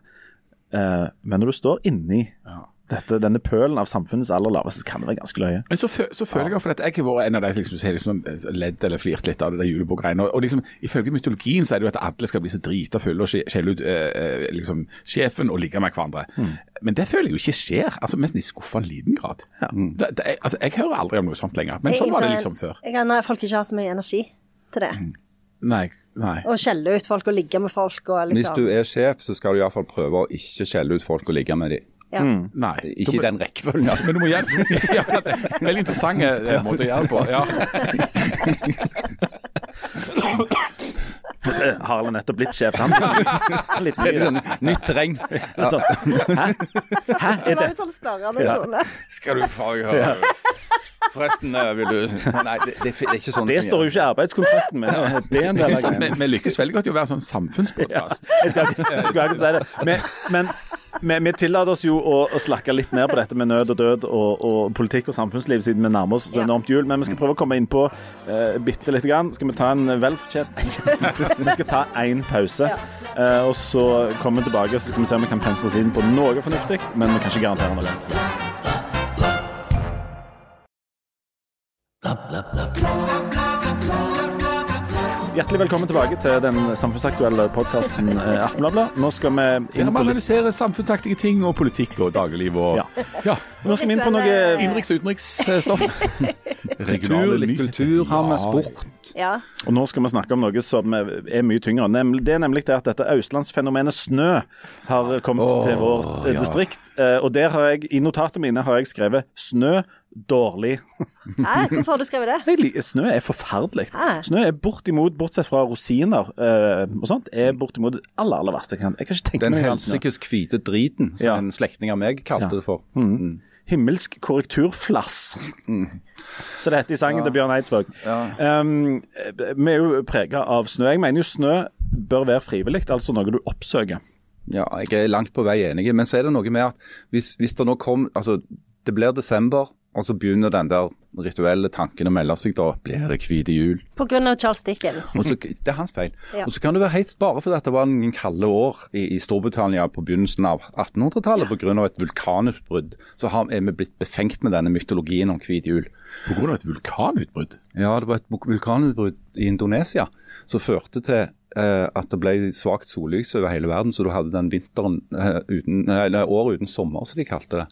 Eh, men når du står inni dette, denne pølen av samfunnets aller laveste, kan være ganske løye. Men så, fø så føler jeg for at jeg har vært en av de som liksom, har liksom ledd eller flirt litt av det julebordgreiene. Og, og liksom, ifølge mytologien så er det jo at alle skal bli så drita fulle og skjelle ut eh, eh, liksom, sjefen og ligge med hverandre. Men det føler jeg jo ikke skjer. altså Mest i skuffa en liten grad. Det, det, er- altså, Jeg hører aldri om noe sånt lenger. Men sånn var det liksom før. Jeg kan, folk ikke har så mye energi til det. Nei, nei. Å skjelle ut folk og ligge med folk og Hvis liksom du er sjef, så skal du iallfall prøve å ikke skjelle ut folk og ligge med dem. Ja. nei. Ikke i den rekkefølgen. Ja. Men du må gjøre ja, det er en Veldig interessant eh, måte å gjøre det på. Ja. Harald er nettopp blitt sjef. Han litt sånn nytt terreng. sånn. Hæ? Hæ? Det Er det sånn spørrende tone. Skal du faen høre Forresten, eh, vil du Nei, det, det, er ikke sånn Det står jo ikke i arbeidskontrakten min. Det er en del av Vi, vi lykkes veldig godt i å være sånn samfunnspodkast. Ja, jeg skal ikke si det. Men, men vi, vi tillater oss jo å, å slakke litt ned på dette med nød og død og, og politikk og samfunnsliv, siden vi nærmer oss så enormt jul. Men vi skal prøve å komme inn på uh, bitte lite grann. Skal vi ta en velfortjent Vi skal ta én pause. uh, og så kommer vi tilbake så skal vi se om vi kan pensle oss inn på noe fornuftig, men vi kan ikke garantere noe. Hjertelig velkommen tilbake til den samfunnsaktuelle podkasten eh, Aftenbladet. Nå skal vi inn på litt analyserer samfunnsaktige ting og politikk og dagligliv og Ja. ja. Nå skal vi inn på noe innenriks- og utenriksstoff. kultur, litt kultur har vi, sport. Ja. Og nå skal vi snakke om noe som er mye tyngre. Nemlig, det er nemlig det at dette østlandsfenomenet snø har kommet oh, til vårt eh, ja. distrikt. Eh, Og der har jeg, i notatene mine har jeg skrevet 'snø dårlig'. Hæ? Hvorfor har du skrevet det? Snø er forferdelig. Hæ? Snø er bortimot, bortsett fra rosiner uh, og sånt, er bortimot det aller, aller verste jeg kan. Jeg kan ikke tenke Den helsikes hvite driten, som Ja. en slektning av meg kalte Ja. det for. Mm. Himmelsk korrekturflass. Så det heter i sangen til Bjørn Eidsvåg. Um, vi er jo prega av snø. Jeg mener jo snø bør være frivillig, altså noe du oppsøker. Ja, jeg er langt på vei enig. Men så er det noe med at hvis, hvis det nå kom Altså, det blir desember, og så begynner den der rituelle tanken å melde seg. Da blir det hvite jul. Av Charles Dickens. Og så, det er hans feil. Ja. Og så kan det være helt bare fordi at det var noen kalde år i, i Storbritannia på begynnelsen av 1800-tallet pga. et vulkanutbrudd. Så har, er vi blitt befengt med denne mytologien om hvit jul. Av et vulkanutbrudd. Ja, det var et vulkanutbrudd i Indonesia som førte til eh, at det ble svakt sollys over hele verden, så du hadde den vinteren eh, uten, nei, året uten sommer, som de kalte det.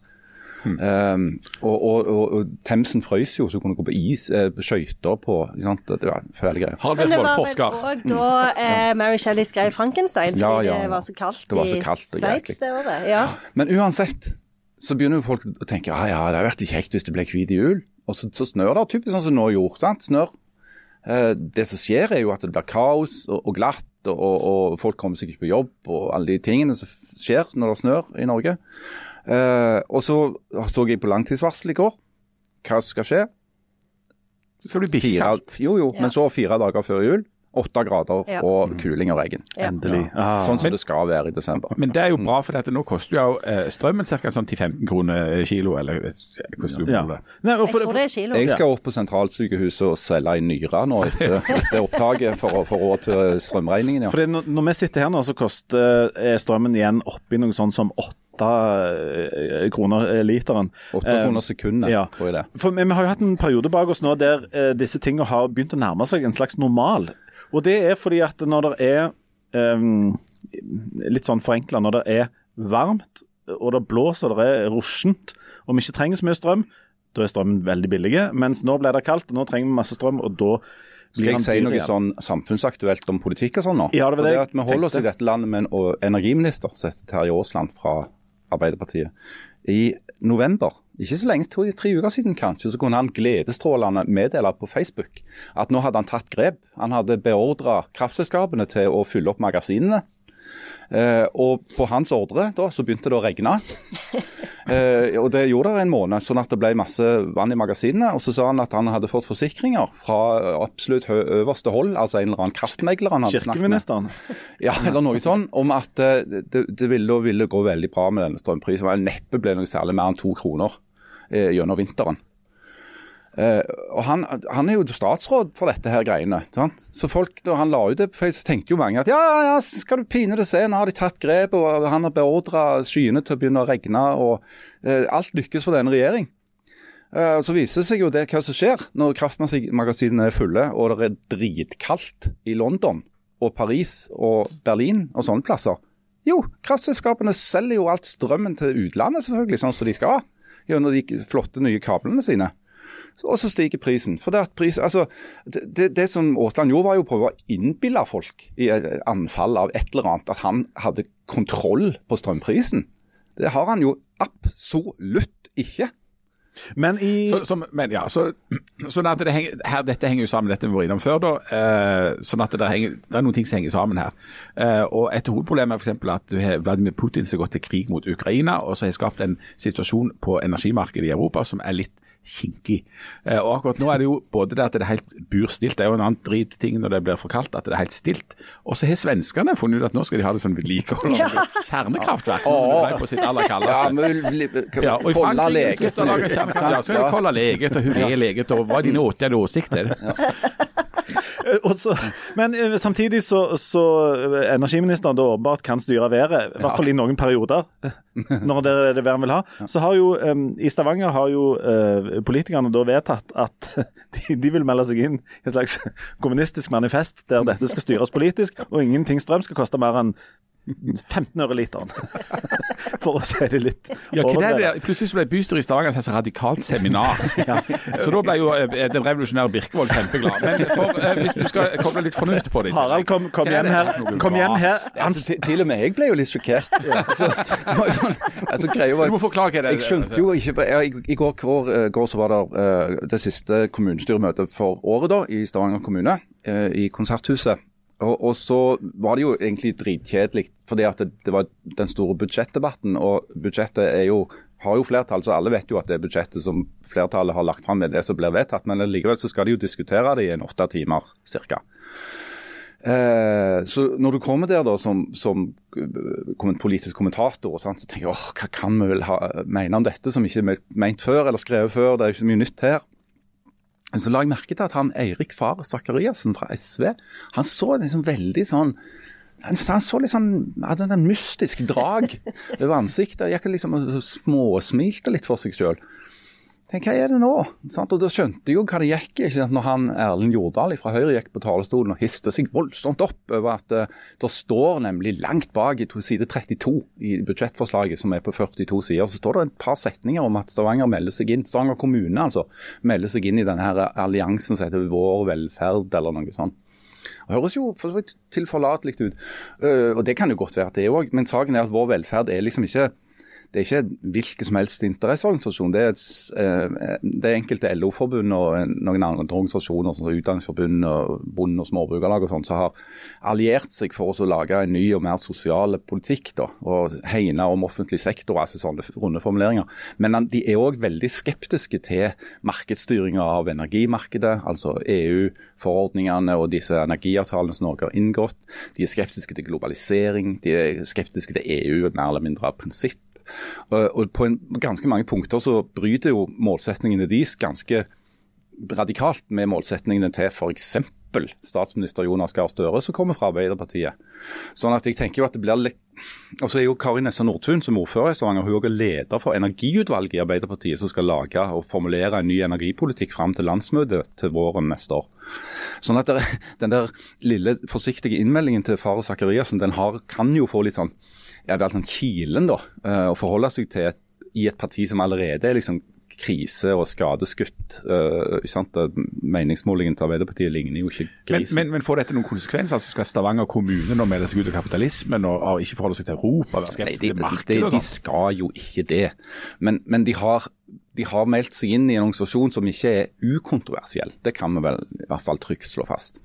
Um, og, og, og, og Themsen frøs jo, så du kunne gå på is, eh, skøyter på ikke sant? Det var fæle greier. Harald Men det var vel òg da eh, Mary Shelley skrev Frankenstein, fordi Ja, ja, ja. det var så kaldt Det var så i kaldt i Sveits det året. Ja. Men uansett så begynner jo folk å tenke ja, ja, det hadde vært kjekt hvis det ble hvit jul. Og så, så snør det, typisk sånn som nå gjorde. sant? Snør. Eh, det som skjer, er jo at det blir kaos og, og glatt, og, og folk kommer seg ikke på jobb, og alle de tingene som skjer når det snør i Norge. Eh, og så så jeg på langtidsvarsel i går. Hva skal skje? Det skal bli bikkjekaldt. jo, jo, Ja. men så fire dager før jul. Åtte grader Ja. og kuling og regn. Ja. Endelig. Ah. Sånn som det skal være i desember. Men det er jo bra, for dette, nå koster jo eh, strømmen ca. Sånn 10-15 kroner kilo, eller hvordan du Ja. det. Nei, Jeg tror det er kilo. Jeg skal opp på sentralsykehuset og selge en nyre nå etter, etter opptaket for å få råd til strømregningen. Ja. Fordi når, når vi sitter her nå, så koster eh, strømmen igjen oppi noe sånn som åtte eh, kroner eh, literen. 8 kroner sekundet, ja. tror jeg det. For vi, vi har jo hatt en periode bak oss nå der eh, disse tingene har begynt å nærme seg en slags normal. Og det er fordi at når det er eh, litt sånn forenkla, når det er varmt og det blåser og det er rusjent og vi ikke trenger så mye strøm, da er strømmen veldig billig. Mens nå ble det kaldt og nå trenger vi masse strøm, og da Skal jeg si noe sånn samfunnsaktuelt om politikk og sånn nå? Ja, det var det jeg at Vi holder oss i dette landet med en energiminister som heter Terje Aasland fra Arbeiderpartiet. I november, ikke så lenge, tre, tre uker siden kanskje, så kunne han gledesstrålende meddele på Facebook at nå hadde han tatt grep. Han hadde beordra kraftselskapene til å fylle opp magasinene. Eh, og på hans ordre da, så begynte det å regne. Eh, og Det gjorde det en måned, sånn at det ble masse vann i magasinene. Og så sa han at han hadde fått forsikringer fra absolutt hø øverste hold, altså en eller annen kraftmegler han hadde snakket med. Ja, eller noe sånt, om at eh, det, det ville, ville gå veldig bra med denne strømprisen. Neppe ble noe særlig mer enn to kroner eh, gjennom vinteren. Eh, og han, han er jo statsråd for dette her greiene. Sant? Så folk, da han la ut det på Facebook, tenkte jo mange at ja, ja, ja, skal du pinadø se, nå har de tatt grep, og han har beordra skyene til å begynne å regne, og uh, alt lykkes for denne regjering. Uh, Så viser det seg jo det hva som skjer når kraftmagasinene er fulle og det er dritkaldt i London og Paris og Berlin og sånne plasser. Jo, kraftselskapene selger jo alt strømmen til utlandet, selvfølgelig, sånn som de skal. Gjennom de flotte nye kablene sine. Og så stiger prisen. For det, at pris, altså, det, det, som Aasland gjorde, var jo å prøve å innbille folk i et anfall av et eller annet at han hadde kontroll på strømprisen. Det har han jo absolutt ikke. Men i Så, som, men ja, så, sånn at det henger, her, Dette henger jo sammen dette vi var innom før. da, eh, sånn at det, henger, det er noen ting som henger sammen her. Eh, og Et hovedproblem er for eksempel at du har Vladimir Putin som har gått til krig mot Ukraina, og så har skapt en situasjon på energimarkedet i Europa som er litt kinkig. Eh, og akkurat nå er det jo både det at det er helt burstilt, det er jo en annen dritting når det blir for kaldt, at det er helt stilt. Og så har svenskene funnet ut at nå skal de ha det sånn vedlikehold av kjernekraftverk. når det ble på sitt aller kaldeste. Ja, og i Holde Frankrike lage kjernekraft. Ja, så er det kolla leget og huré leget og hva er dine åtte og åsikter? Eh, og så, men eh, samtidig så, så energiministeren da åpenbart kan styre været, i hvert fall i noen perioder, når det er det været han vil ha. Så har jo um, i Stavanger har jo politikerne da vedtatt at de, de vil melde seg inn i et slags kommunistisk manifest der dette skal styres politisk, og ingenting strøm skal koste mer enn 15 øre literen. For å si det litt Ja, hva er det? overdrevet. Plutselig så ble bystyret i Stavanger et radikalt seminar. Så da ble jo eh, den revolusjonære Birkevold kjempeglad. Men for, eh, hvis du skal koble litt fornuft på det Harald, kom, kom er hjem her. Kom hjem her. Altså, til, til og med jeg ble jo litt sjokkert. Altså, altså, greia var Du må forklare hva det er. Jeg skjønte jo ikke jeg, I, går, går, eh, går så var det eh, det siste kommunestyremøtet for året da, i Stavanger kommune, eh, i Konserthuset. Og, og så var det jo egentlig dritkjedelig, fordi at det, det var den store budsjettdebatten. Og budsjettet er jo har jo flertall, så alle vet jo at det budsjettet som flertallet har lagt fram, er det som blir vedtatt. Men likevel så skal de jo diskutere det i en åtte timer ca. Eh, så når du kommer der da som, som kom politisk kommentator, sant, så tenker jeg åh, hva kan vi vel ha, mene om dette som ikke er ment før eller skrevet før, det er jo ikke så mye nytt her. Så la jeg merke til at han Eirik Far Sakariassen fra SV, han så liksom veldig sånn han så litt sånn, hadde en mystisk drag over ansiktet. Gikk liksom småsmilte litt for seg sjøl. Tenk, hva er det nå? Sånn, Og Da skjønte jeg jo hva det gikk i. Når han Erlend Jordal fra Høyre gikk på talerstolen og histe seg voldsomt opp over at uh, det står nemlig langt bak i side 32 i budsjettforslaget, som er på 42 sider, så står det et par setninger om at Stavanger melder seg inn, Stavanger kommune altså, melder seg inn i denne her alliansen som heter Vår velferd, eller noe sånt. Det høres jo tilforlatelig ut, uh, og det kan jo godt være at det òg, men saken er at Vår velferd er liksom ikke det er ikke hvilken som helst interesseorganisasjon. Det er, et, eh, det er enkelte LO-forbund og noen andre organisasjoner, som Utdanningsforbund og Bonde- og Småbrukerlag og sånt, som har alliert seg for å lage en ny og mer sosial politikk. Da, og hegne om offentlig sektor, altså sånne runde formuleringer. Men de er òg veldig skeptiske til markedsstyringa av energimarkedet, altså EU-forordningene og disse energiavtalene som Norge har inngått. De er skeptiske til globalisering, de er skeptiske til EU mer eller mindre av prinsipp. Og På en, ganske mange punkter så bryter jo målsetningene deres ganske radikalt med målsetningene til f.eks. statsminister Jonas Gahr Støre, som kommer fra Arbeiderpartiet. Sånn at jeg tenker jo at det blir litt... Og så er jo Kari Nessa Nordtun som ordfører i Stavanger, hun er leder for energiutvalget i Arbeiderpartiet, som skal lage og formulere en ny energipolitikk fram til landsmøtet til våren neste år. Sånn at der, Den der lille forsiktige innmeldingen til Faro Sakariassen den har, kan jo få litt sånn ja, vel sånn kilen da, eh, å forholde seg til et, i et parti som allerede er liksom krise og skadeskutt. Uh, Meningsmålingen til Arbeiderpartiet ligner jo ikke grisen. Men, men, men, får dette noen konsekvenser? Altså skal Stavanger kommune nå melde seg ut av kapitalismen og, og ikke forholde seg til Europa? Nei, de, de, de, skal jo ikke det. Men, men de, har, de, har, meldt seg inn i en organisasjon som ikke er ukontroversiell. Det kan vi vel i hvert fall trygt slå fast.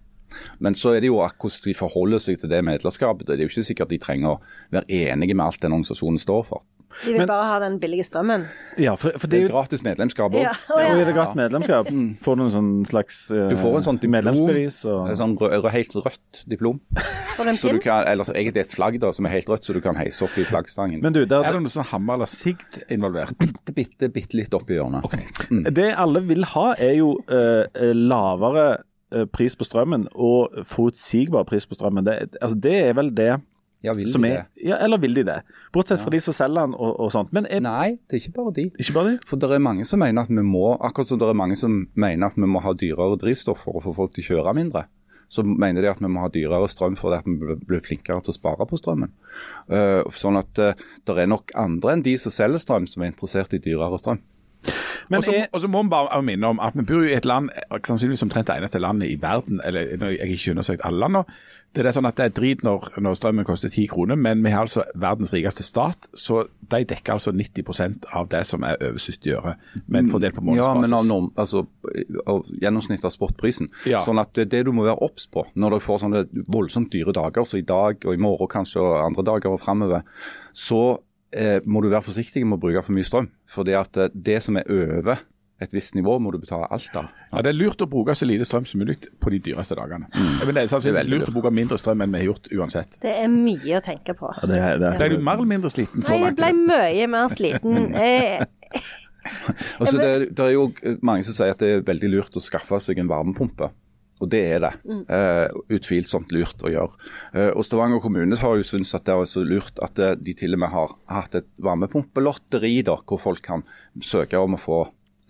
Men så er det jo hvordan de forholder seg til det medlemskapet. Det er jo ikke sikkert de trenger å være enige med alt den organisasjonen står for. De vil Men, bare ha den billige strømmen? Ja, for, for det, er jo gratis medlemskap òg. Ja. Oh, ja. Er det gratis medlemskap? Mm. Får du en sånn slags uh, Du får en sånn diplom, medlemsbevis? Og... En sånn rød, helt rødt diplom. så du kan, eller så egentlig et flagg da, som er helt rødt, så du kan heise opp i flaggstangen. Men du, der, Er det noe sånn hammer eller sigd involvert? Bitte, bitte, bitte litt oppi hjørnet. Okay. Mm. Det alle vil ha, er jo uh, lavere pris på strømmen og forutsigbar pris på strømmen, det, altså det er vel det ja, vil de er, det? Ja, eller vil de det? Bortsett ja. fra de som selger den og, og sånt. Er, Nei, det er ikke bare de. Ikke bare de? For det er mange som mener at vi må akkurat som det er mange som mener at vi må ha dyrere drivstoff for å få folk til å kjøre mindre. Så mener de at vi må ha dyrere strøm for at vi blir flinkere til å spare på strømmen. Uh, sånn at uh, det er nok andre enn de som selger strøm, som er interessert i dyrere strøm. Og så må vi bare minne om at vi bor i et land sannsynligvis omtrent det eneste landet i verden, eller jeg har ikke undersøkt alle landene. Det er sånn at det er drit når, når strømmen koster ti kroner, men vi har altså verdens rikeste stat, så de dekker altså 90% av det som er over 70 øre, men fordelt på månedsbasis. Ja, men av, norm, altså, av gjennomsnittet av spotprisen. Ja. Sånn at det, det du må være obs på når du får sånne voldsomt dyre dager, så i dag og i morgen kanskje og andre dager og framover, så eh, må du være forsiktig med å bruke for mye strøm. fordi at eh, det som er over et visst nivå, må du betale alt av. Ja, Det er lurt å bruke så lite strøm som mulig på de dyreste dagene. Mm. Men det er lurt å bruke mindre strøm enn vi har gjort uansett. Det er mye å tenke på. Ja, det er, det er. Ble du mer eller mindre sliten så langt? Jeg ble mye mer sliten. Altså, det, det er jo mange som sier at det er veldig lurt å skaffe seg en varmepumpe. Og det er det. Uh, utvilsomt lurt å gjøre. Uh, og Stavanger kommune har jo syntes at det er så lurt at uh, de til og med har hatt et varmepumpelotteri da, hvor folk kan søke om å få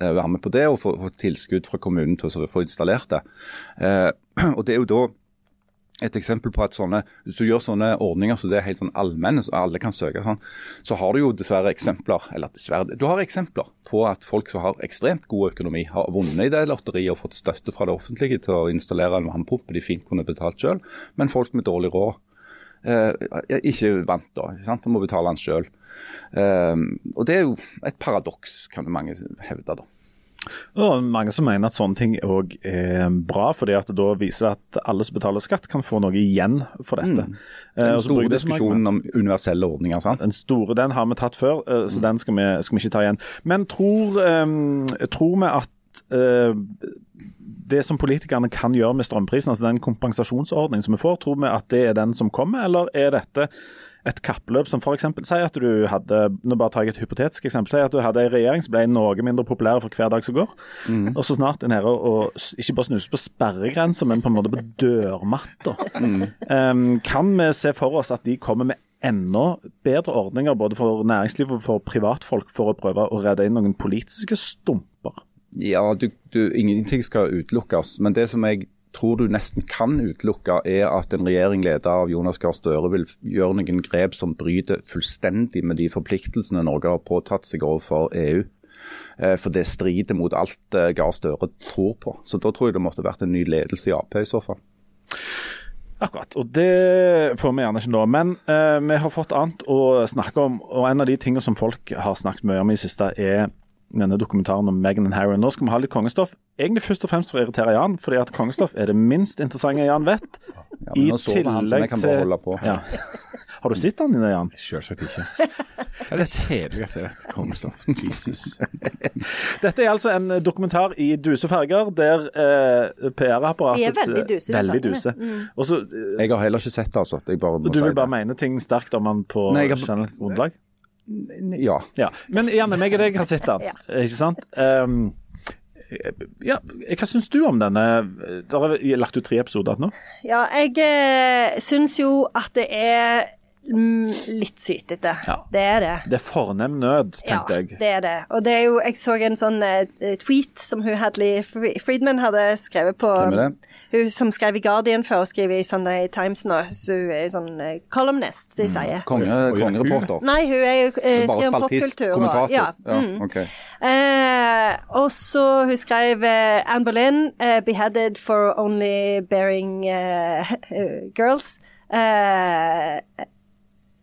være med på det og få, få tilskudd fra kommunen til å få installert det. og det er jo da et eksempel på at sånne, hvis du gjør sånne ordninger så det er helt sånn allmenne, så alle kan søke, sånn, så har du jo dessverre eksempler eller dessverre, du har eksempler på at folk som har ekstremt god økonomi, har vunnet i det lotteriet og fått støtte fra det offentlige til å installere en vannpumpe de fint kunne betalt selv, men folk med dårlig råd eh, ikke vant da, ikke sant? De må betale den selv. Eh, og Det er jo et paradoks, kan mange hevde. da. Og mange som mener at sånne ting òg er bra, fordi at da viser det at alle som betaler skatt, kan få noe igjen for dette. Mm. Eh, Den store diskusjonen om universelle ordninger. sant? Den store den har vi tatt før, så så den skal vi, skal vi ikke ta igjen. Men tror, um, tror vi at uh, det som politikerne kan gjøre med strømprisen, altså den kompensasjonsordningen som vi får, tror vi at det er den som kommer, eller er dette et kappløp som f.eks. sier at du hadde nå bare tar jeg et hypotetisk eksempel, sier at du hadde en regjering som ble noe mindre populær for hver dag som går, og så snart er nede og ikke bare snuser på sperregrensa, men på en måte på dørmatta. Um, kan vi se for oss at de kommer med enda bedre ordninger både for næringsliv og for privatfolk for å prøve å redde inn noen politiske stumper? Ja, du, du, ingenting skal utelukkes. Men det som jeg tror du nesten kan utelukke, er at en regjering ledet av Jonas Gahr Støre vil gjøre noen grep som bryter fullstendig med de forpliktelsene Norge har påtatt seg overfor EU. Eh, For det strider mot alt eh, Gahr Støre tror på. Så da tror jeg det måtte vært en ny ledelse i Ap i så fall. Akkurat, og det får vi gjerne ikke nå. Men eh, vi har fått annet å snakke om, og en av de tingene som folk har snakket mye om i det siste, er denne dokumentaren om Meghan and Harry. Nå skal vi ha litt kongestoff. Egentlig først og fremst for å irritere Jan, fordi at kongestoff er det minst interessante Jan vet. Ja, men nå sover han, så jeg kan bare holde på. Ja. Har du sett den, Jan? Selvsagt ikke. Det er det kjedeligste jeg vet. Kongestoff. Jesus. Dette er altså en dokumentar i duse farger, der eh, PR-apparatet De er veldig duse, Veldig duse. Mm. Også, eh, Jeg har heller ikke sett det, altså. Jeg bare må du si vil bare det. mene ting sterkt om han på Nei, jeg har- generelt grunnlag? Ja. Ja. Men Janne, meg og deg har sett den, Ja. ikke sant? Um, ja, hva syns du om denne? Dere har lagt ut tre episoder nå. Ja, jeg eh, syns jo at det er litt sytete. Ja. Det er det. Det er fornem nød, Ja, tenkte jeg. det er det. Og det er jo, jeg så en sånn eh, tweet som hun Hadley Fri- Friedman hadde skrevet på Hvem er det? Hun som skrev i Guardian før, og skriver i Sunday Times nå. Så hun er sånn eh, columnist, de sier. Konge, kongereporter. Nei, hun er jo eh, skriver om popkultur. kommentator. Ja, Ja, mm. ok. Eh, og så hun skrev eh, Anne Boleyn, uh, 'beheaded for only bearing uh, girls'. Eh,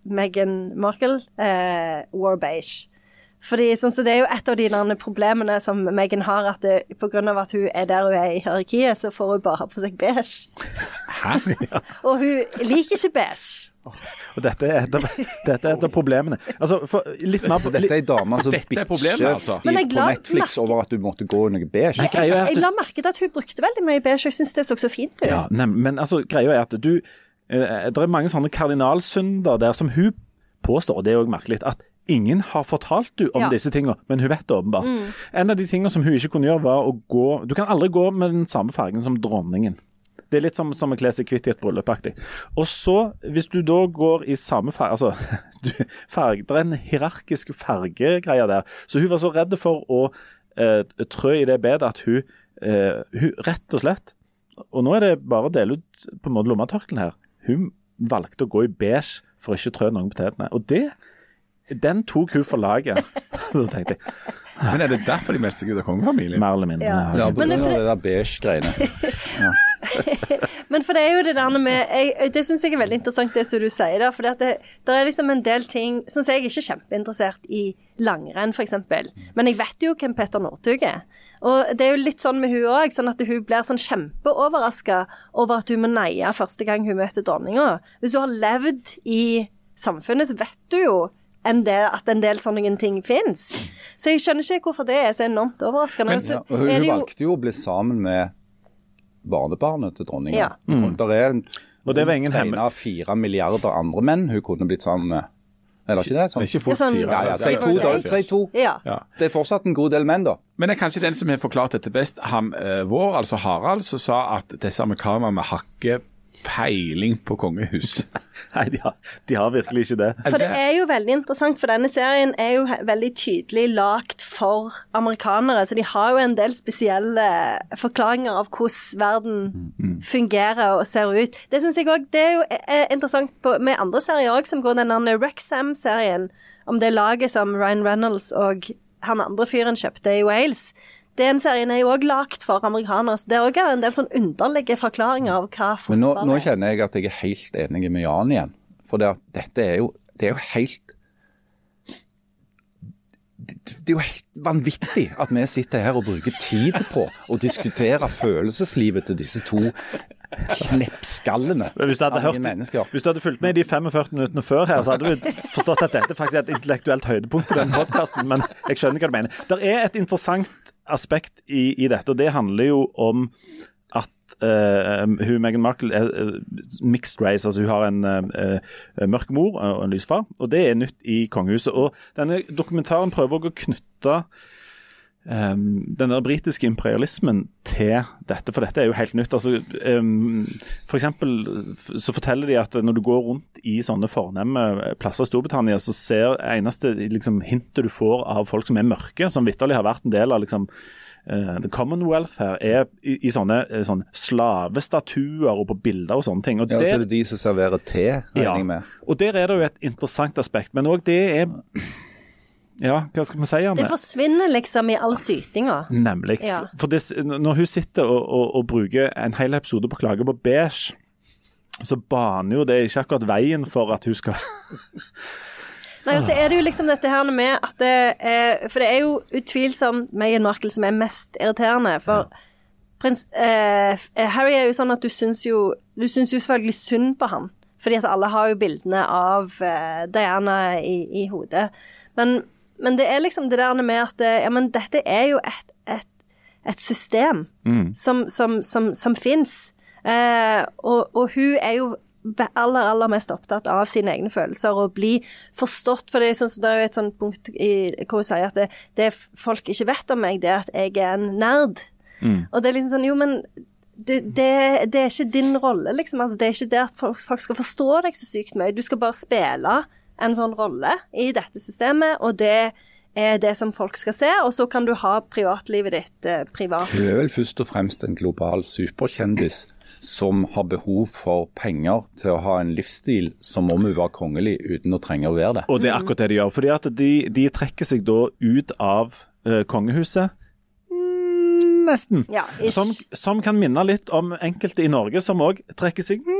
Meghan Markle, eh, war beige. Fordi sånn, så Det er jo et av de der problemene som Meghan har, at det, på grunn av at hun er der hun er i hierarkiet, så får hun bare ha på seg beige. Hæ? Og hun liker ikke beige. Og dette er et av, dette er et av problemene. Altså, for, litt mer på, Dette er ei dame som er bitcher altså. jeg på Netflix merke- over at du måtte gå under noe beige. Jeg, er Jeg la merke til at hun brukte veldig mye beige, og jeg syns det så så fint ut. Ja, nei, men altså, greia er at du Det er mange sånne kardinalsynder der som hun påstår, og det er òg merkelig, at ingen har fortalt du om Ja. disse tingene, men hun vet det åpenbart. En av de tingene som hun ikke kunne gjøre, var å gå Du kan aldri gå med den samme fargen som dronningen. Det er litt som, som å kle seg kvitt i et bryllupaktig. Og så, hvis du da går i samme farge Altså, du, farge, det er en hierarkisk fargegreie der. Så hun var så redd for å eh, trø i det bedet at hun, eh, hun Rett og slett Og nå er det bare å dele ut på en måte lommetørklærne her. Hun valgte å gå i beige for å ikke trø noen på tetene. Og det den tok hun for laget. da tenkte jeg Men er det derfor de meldte seg ut av kongefamilien? mer eller mindre. Ja. Ja, på Men det grunn av det der beige-greiene. Men for det er jo det der med jeg, Det syns jeg er veldig interessant, det som du sier der. For det, det er liksom en del ting Syns som jeg er ikke kjempeinteressert i langrenn, f.eks. Men jeg vet jo hvem Petter Northug er. Og det er jo litt sånn med hun òg, sånn at hun blir sånn kjempeoverraska over at hun må neie første gang hun møter dronninga. Hvis hun har levd i samfunnet, så vet du jo en del, at en del sånne ting fins. Så jeg skjønner ikke hvorfor det er så enormt overraskende. Men, Ja, hun, er hun det jo- valgte jo å bli sammen med barnebarnet til dronninga. Ja. Og Der er Og det var ingen hun hemmel- fire milliarder andre menn hun kunne blitt sammen med. Eller ikke det? Sånn. Ikke fort sånn- fire. Ja, ja, si to, da. det. Si to. Ja. Ja. Det er fortsatt en god del menn, da. Men det er kanskje den som har forklart dette best, han eh, vår, altså Harald, som sa at disse amerikanerne med ikke peiling på kongehus. Nei, de har, de har virkelig ikke det. For det er jo veldig interessant, for denne serien er jo veldig tydelig lagt for amerikanere, så de har jo en del spesielle forklaringer av hvordan verden fungerer og ser ut. Det synes jeg det er jo eh, interessant på, med andre serier òg, som går denne der Wrexham-serien, om det laget som Ryan Reynolds og han andre fyren kjøpte i Wales. Den serien er jo òg lagt for amerikanere, så det er òg en del sånn underlige forklaringer av hva Men nå, fotball nå er. kjenner jeg at jeg er helt enig med Jan igjen. For det at dette er jo, det er jo helt det er jo helt vanvittig at vi sitter her og bruker tid på å diskutere følelseslivet til disse to kneppskallene Hvis du, hadde av hørt, mennesker. hvis du hadde fulgt med i de 45 minuttene før her, så hadde du forstått at dette faktisk er et intellektuelt høydepunkt i den podkasten. Men jeg skjønner hva du mener. Det er et interessant aspekt i, i dette, og det handler jo om at uh, hun Meghan Markle er uh, mixed race, altså hun har en uh, mørk mor og en lys far. Og det er nytt i kongehuset. Og denne dokumentaren prøver å knytte um, den der britiske imperialismen til dette, for dette er jo helt nytt. Altså, um, for eksempel så forteller de at når du går rundt i sånne fornemme plasser i Storbritannia, så ser eneste liksom, hintet du får av folk som er mørke, som vitterlig har vært en del av liksom Uh, the Commonwealth her er i, i sånne, uh, sånne slavestatuer og på bilder og sånne ting. Og Ja, der- så det er de som serverer te, regner ja, med. og der er det jo et interessant aspekt, men òg det er Ja, hva skal vi si om Det det? forsvinner liksom i all sytinga. Nemlig. Ja. For det, når hun sitter og, og, og bruker en hel episode på å klage på beige, så baner jo det ikke akkurat veien for at hun skal Nei, og så er det jo liksom dette her med at det er For det er jo utvilsomt Meghan Markle som er mest irriterende. For prins eh, Harry er jo sånn at du syns jo Du syns jo selvfølgelig synd på han. Fordi at alle har jo bildene av eh, Diana i, i hodet. Men, men det er liksom det der med at Ja, men dette er jo et, et, et system som, som, som, som fins. Eh, og, og hun er jo aller, aller mest opptatt av sine egne følelser og bli forstått. For det er, sånn, det er jo et sånt punkt i, hvor hun sier at det, det folk ikke vet om meg, det er at jeg er en nerd. Og det er liksom sånn, jo, men det, det, det er ikke din rolle, liksom. Altså, det er ikke det at folk, folk skal forstå deg så sykt mye. Du skal bare spille en sånn rolle i dette systemet, og det er det som folk skal se. Og så kan du ha privatlivet ditt eh, privat. Hun er vel først og fremst en global superkjendis som har behov for penger til å ha en livsstil som om hun var kongelig uten å trenge å være det. Og det er akkurat det de gjør. fordi at de, de trekker seg da ut av eh, kongehuset. Nesten. Ja, som, som kan minne litt om enkelte i Norge som òg trekker seg mm,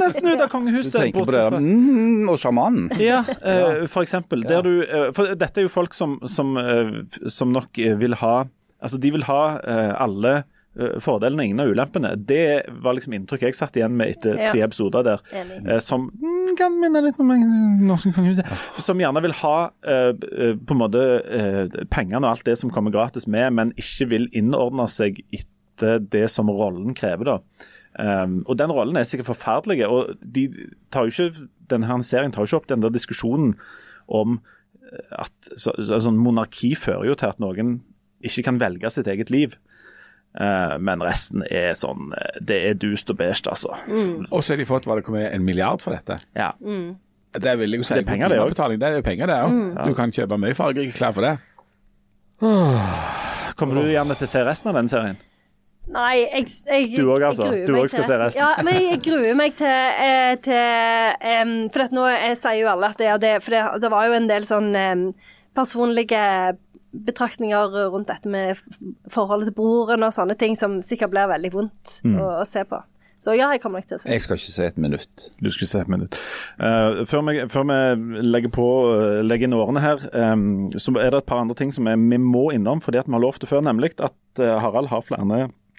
nesten ut av Du kongehuset. tenker på det mm, og sjamanen. Ja, uh, for eksempel. Der du, uh, for dette er jo folk som, som, uh, som nok eh, vil ha Altså, de vil ha eh, alle eh, fordelene og ingen av ulempene. Det var liksom inntrykk jeg satt igjen med etter Ja. tre episoder der. Enig. eh, som mm, kan minne litt om eh, norske kongehuset. Som gjerne vil ha eh, eh, på en måte eh, pengene og alt det som kommer gratis med, men ikke vil innordne seg etter det som rollen krever. da. Um, og Den rollen er sikkert forferdelig. og de tar jo ikke, denne her serien tar jo ikke opp den der diskusjonen om eh, at så, så, sånn Monarki fører jo til at noen ikke kan velge sitt eget liv. Uh, men resten er sånn eh, Det er dust og beige, altså. Og så har de fått hva det kommer en milliard for dette. Ja. Det vil jeg jo si. Det er penger, det også. Det er jo penger, det òg. Du kan kjøpe mye fargerike klær for det. Kommer du gjerne til å se resten av den serien? Nei, jeg, jeg Du også, altså? jeg gruer Du meg også skal til se resten? Ja, men jeg gruer meg til, eh, til um, For at nå jeg sier jo alle at det det For det, det var jo en del sånn um, personlige betraktninger rundt dette med forholdet til broren og sånne ting som sikkert blir veldig vondt Mm. å, å se på. Så ja, jeg kommer nok til å se. Jeg skal ikke se et minutt. Du skal se et minutt. Uh, før, vi, før vi legger på uh, legger inn årene her, um, så er det et par andre ting som er, vi må innom. fordi at vi har lovt det før, nemlig at uh, Harald har flere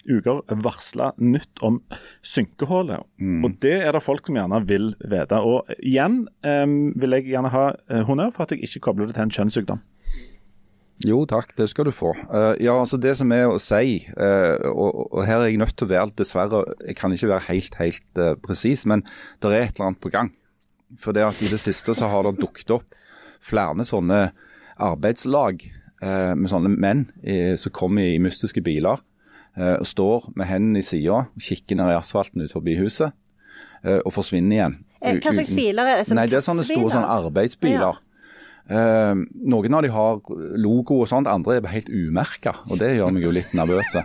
uker varsla nytt om synkehullet. Og det er det folk som gjerne vil vite. Og igjen um, vil jeg gjerne ha eh, honnør for at jeg ikke kobler det til en kjønnssykdom. Jo takk, det skal du få. Uh, ja, altså Det som er å si, uh, og, og her er jeg nødt til å være dessverre Jeg kan ikke være helt helt uh, presis, men det er et eller annet på gang. For det at i det siste så har det dukket opp flere sånne arbeidslag med sånne menn som kommer i mystiske biler og står med hendene i sida kikker ned i asfalten ut forbi huset eh, og forsvinner igjen. Eh, Hva slags biler er det? Nei, det er sånne store sånne arbeidsbiler. Eh, noen av de har logo og sånt, andre er helt umerka, og det gjør meg jo litt nervøse.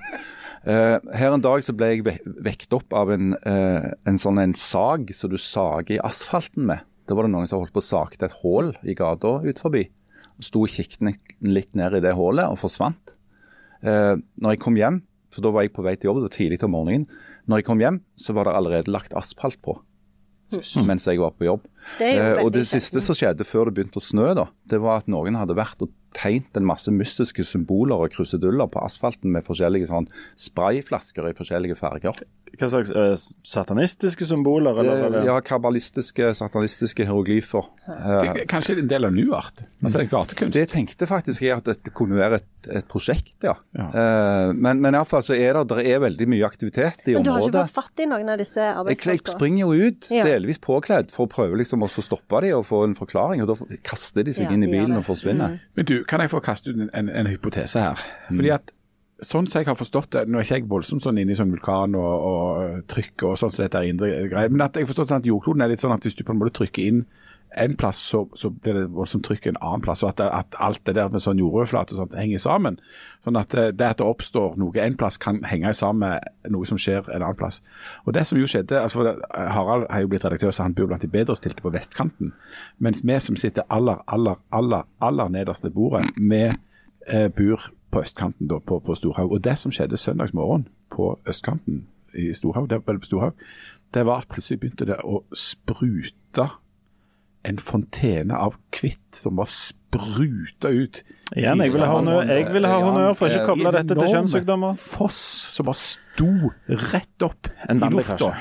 Eh, her en dag så ble jeg ve vekt opp av en, eh, en sånn en sag som du sager i asfalten med. Da var det noen som holdt på å sakte et hull i gata ut forbi. Sto og kikket litt ned i det hullet og forsvant. Eh, når jeg kom hjem, for da var jeg på vei til jobb, det var tidlig om morgenen. Når jeg kom hjem, så var det allerede lagt asfalt på. Mens jeg var på jobb. Det Eh, og det siste som skjedde før det begynte å snø, da, det var at noen hadde vært og tegnet en masse mystiske symboler og kruseduller på asfalten med forskjellige sånn sprayflasker i forskjellige farger. Hva slags uh, satanistiske symboler? Eller, er det? Ja, kabbalistiske, satanistiske hieroglyfer. Eh, Det kanskje en del av nuart? Altså det er gatekunst? Det tenkte faktisk jeg at det kunne være et, et prosjekt, ja. Ja. Uh, men, men iallfall så er det, det er veldig mye aktivitet i området. Men du har ikke fått fatt i noen av disse Jeg, jeg arbeidsfolka? springer jo ut, Ja. delvis påkledd, for å prøve liksom å stoppe dem og få en forklaring. og Da kaster de seg Ja, inn i bilen og forsvinner. Men du, kan jeg få kaste ut en, en, en hypotese her? Fordi at Sånn som jeg har forstått det, Nå er ikke jeg voldsomt sånn inne i sånn vulkan og, og trykk og sånn som dette er indre greier, men at jeg har forstått at jordkloden er litt sånn at hvis du på en måte trykker inn en plass, så, så blir det voldsomt trykk en annen plass. og at, at alt det der med sånn jordoverflate og sånt henger sammen. Sånn at eh, det at det oppstår noe en plass, kan henge sammen med noe som skjer en annen plass. Og det som jo skjedde, altså det, Harald har jo blitt redaktør, så han bor blant de bedrestilte på vestkanten. Mens vi som sitter aller, aller, aller, aller nederst ved bordet, vi eh, bor på østkanten da, på, på Storhaug. Og det som skjedde søndagsmorgen på østkanten i Storhaug, det, det var at plutselig begynte det å sprute en fontene av kvitt som var spruta ut. Igjen, jeg ville ha honnør, jeg ville ha honnør for ikke å koble dette til kjønnssykdommer. foss som bare sto rett opp En i lufta.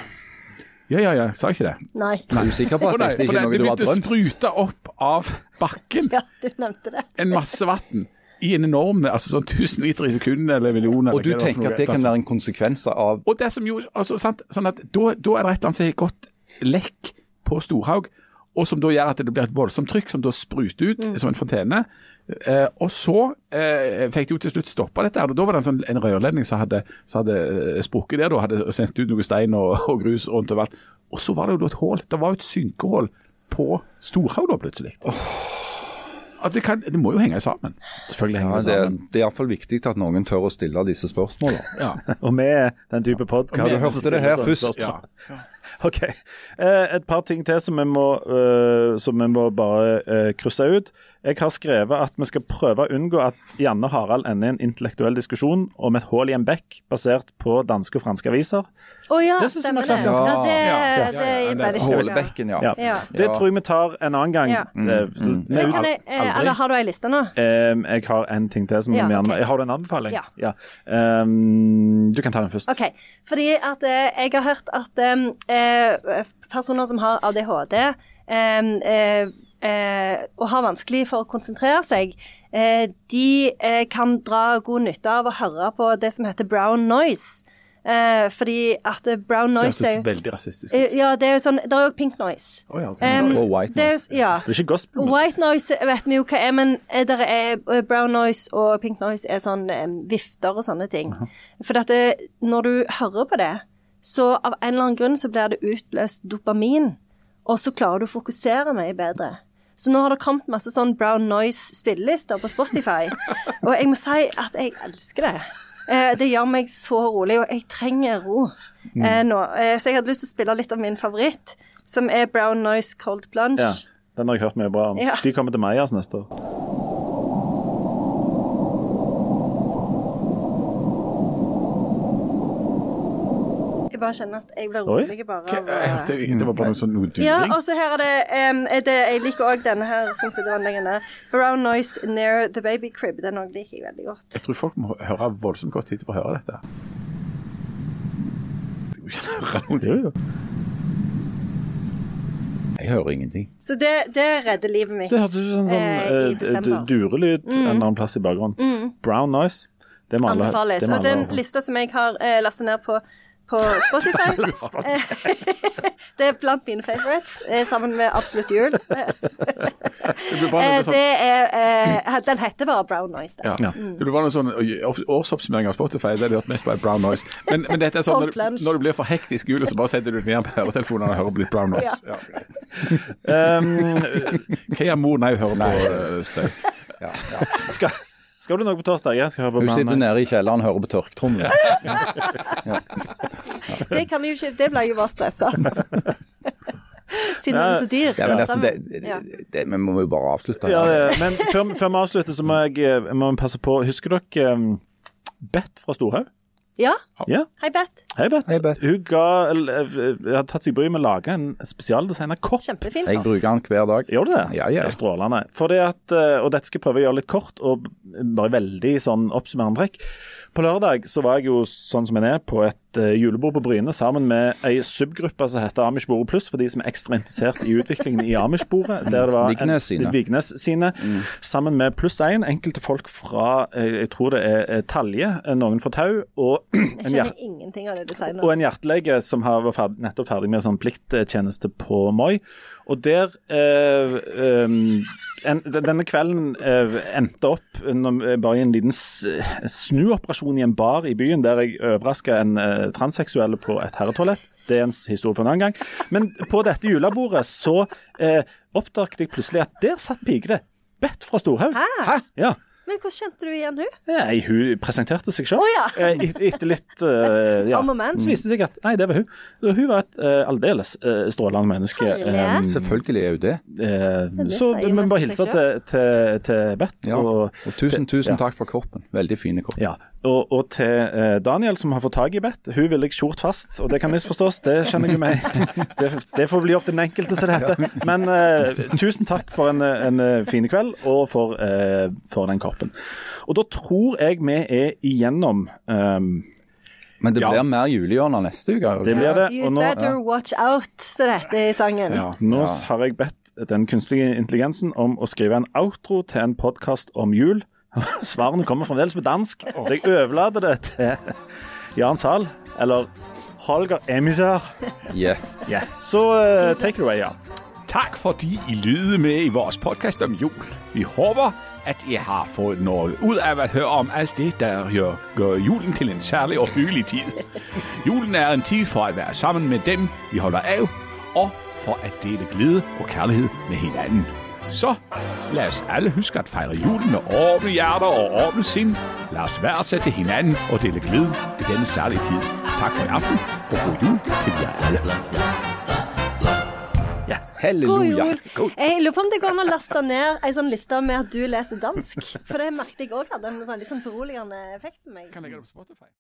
Ja, ja, ja, sa jeg ikke det? Nei. Er du sikker på at dette ikke er det, noe det du har begynte å sprute opp av bakken Ja, du nevnte det. en masse vann i en enorm altså sånn 1000 liter i sekundet eller millioner. Og du tenker at det kan være en konsekvens av Og det som jo, altså, sant, sånn at da, da er det et eller annet som har gått lekk på Storhaug, og som da gjør at det blir et voldsomt trykk som da spruter ut som en fontene. Eh, og så eh, fikk de jo til slutt stoppa dette. her, og Da var det en, sånn, en rørledning som hadde, som hadde eh, sprukket der, da, hadde sendt ut noe stein og, og grus rundt overalt. Og så var det jo da et hull. Det var jo et synkehull på Storhaug da plutselig. At det, kan, det må jo henge sammen. Selvfølgelig ja, henger det det, sammen. det er iallfall viktig at noen tør å stille disse spørsmålene. Ja. Og med den type podkast Du hørte det her først. ja. OK. Eh, et par ting til som vi må, eh, som vi må bare eh, krysse ut. Jeg har skrevet at vi skal prøve å unngå at Janne og Harald ender i en intellektuell diskusjon om et hull i en bekk basert på danske og franske aviser. Å ja, Det stemmer det. Ja, det, Ja, ja, ja, det er det ikke. Hålebekken, ja. Ja. Ja. Det tror jeg vi tar en annen gang. Ja. Det, Mm, vi- Men jeg, eller har du ei liste nå? Jeg har en ting til som Ja, okay. Har du en anbefaling? Ja. Um, du kan ta den først. OK. Fordi at jeg har hørt at eh, personer som har ADHD eh, eh, eh, og har vanskelig for å konsentrere seg, eh, de eh, kan dra god nytte av å høre på det som heter brown noise. Eh, fordi at eh, brown Det noise høres er veldig rasistisk ut. Eh, Ja, det er jo sånn Det er jo pink noise. Oh, ja, okay. Um, Og white det er noise. Ja. Det er ikke gospel. White noise vet vi jo hva er, men eh, der er eh, brown noise og pink noise er sånn um, vifter og sånne ting. For at det, når du hører på det, så av en eller annen grunn så blir det utløst dopamin, og så klarer du å fokusere mye bedre. Så nå har det kommet masse sånn brown noise spillelister på Spotify, og jeg må si at jeg elsker det. Eh, det gjør meg så rolig, og jeg trenger ro eh, nå. Eh, så jeg hadde lyst til å spille litt av min favoritt, som er brown noise cold plunge. Ja, den har jeg hørt mye bra om. Ja. De kommer til Meyers neste år. Bare kjenner at jeg blir rolig bare av jeg hørte- Det var bare noe sånn noe Ja, og så her er det, um, er det Jeg liker òg denne her som sitter anleggende der. Brown Noise Near The Baby Crib. Den òg liker jeg veldig godt. Jeg tror folk må høre voldsomt godt hit for å høre dette. Jeg hører ingenting. Så det, det redder livet mitt. Det hørtes ut som sånn, sånn Eh, durelyd mm. en eller annen plass i bakgrunnen. Brown noise. Det maler, Anbefales. det maler. Og den lista som jeg har eh, lastet ned på, på Spotify Det er blant mine favorites, eh, sammen med Absolutt Jul. Det bare Eh, sånn, det er eh, Den heter bare Brown Noise. Ja. Mm. Det blir bare en sånn årsoppsummering av Spotify. Det har de hørt mest på er Brown Noise. Men, men dette er sånn, når, når det blir for hektisk jul, så bare setter du den igjen på høretelefonene og hører blitt litt Brown Noise. Ja. Um, Hva gjør mor? Nei, hun hører på støy. skal, skal du noe på torsdag? Jeg skal høre på Hun sitter nede i kjelleren og hører på tørketrommelen. Det kan vi jo ikke Det blir jo bare stressa. Siden det er så dyrt. Ja, men dette, det, Ja. det, det, vi må jo bare avslutte. Ja, men før, før vi avslutter, så må jeg, jeg må passe på Husker dere um, Bett fra Storhaug? Ja. Ja. Hei, Beth. Hei, Beth. Hei, Beth. Hun ga, eller, har tatt seg bryet med å lage en spesialdesigna kopp. Kjempefin. Jeg bruker den hver dag. Gjør du det? Ja, ja. Det er strålende. Fordi at, eh, og dette skal jeg prøve å gjøre litt kort, og bare veldig sånn oppsummerende trekk. På lørdag så var jeg jo sånn som jeg er på et eh, julebord på Bryne sammen med ei subgruppe som heter Amish-bordet pluss, for de som er ekstra interessert i utviklingen i Amish-bordet. Der det var Vignes sine. Vignes sine. Sammen med pluss én, enkelte folk fra eh, jeg tror det er eh, Talje, noen fra Tau, og en Jeg hjert og en hjertelege som har, var ferdig, nettopp ferdig med sånn plikttjeneste på Moi. Og der eh, eh, en, Denne kvelden eh, endte opp når, bare i en liten snuoperasjon i en bar i byen, der jeg overraska en eh, transseksuelle på et herretoalett. Det er en historie for en annen gang. Men på dette julebordet så eh, oppdaget jeg plutselig at der satt pigene. Bedt fra Storhaug. Hæ? Ja. Men hvordan kjente du igjen hun? Nei, hun presenterte seg selv. Oh, ja. Eh, et- Etter litt uh, ja. Så viste det seg at nei, det var hun. Hun var et uh, aldeles uh, strålende menneske. Um, Selvfølgelig er hun det. Uh, det så vi må bare hilse til, til, til Beth. Ja. Og, Og tusen, tusen ja. takk for kroppen. Veldig fine kropp. ja. Og, og til eh, Daniel, som har fått tak i Bett, Hun ville jeg skjort fast, og det kan misforstås. Det kjenner jeg meg Det, det får bli opp til den enkelte, som det heter. Men eh, tusen takk for en, en eh, fin kveld, og for, eh, for den koppen. Og da tror jeg vi er igjennom um, Men det Ja. blir mer julehjørner neste uke. Det blir det. You Og nå, better watch out, som det heter i sangen. ja, nå Ja. har jeg bedt den kunstige intelligensen om å skrive en outro til en podkast om jul. Svarene kommer fremdeles på dansk, så jeg overlater det til Jan Zahl, eller Holger Emisar. Yeah. Ja, Så uh, take it away, Jan. Tak fordi I lyttede med i vores podcast om jul. Vi håber, at I har fået noget ud af at høre om alt det, der gør, gør julen til en særlig og hyggelig tid. Julen er en tid for at være sammen med dem, vi holder af, og for at dele glæde og kærlighed med hinanden. Så lad os alle huske at fejre julen med åbne hjerter og åbne sind. Lad os værdsætte hinanden og dele glæde i denne særlige tid. Tak for i aften, og god jul til jer alle. Ja. God Halleluja. jul. Jeg lurer på om det går an å laste ned ei sånn liste med at du leser dansk. For det merket jeg òg hadde en sånn sånn beroligende effekt på meg. Kan lægge det på Spotify?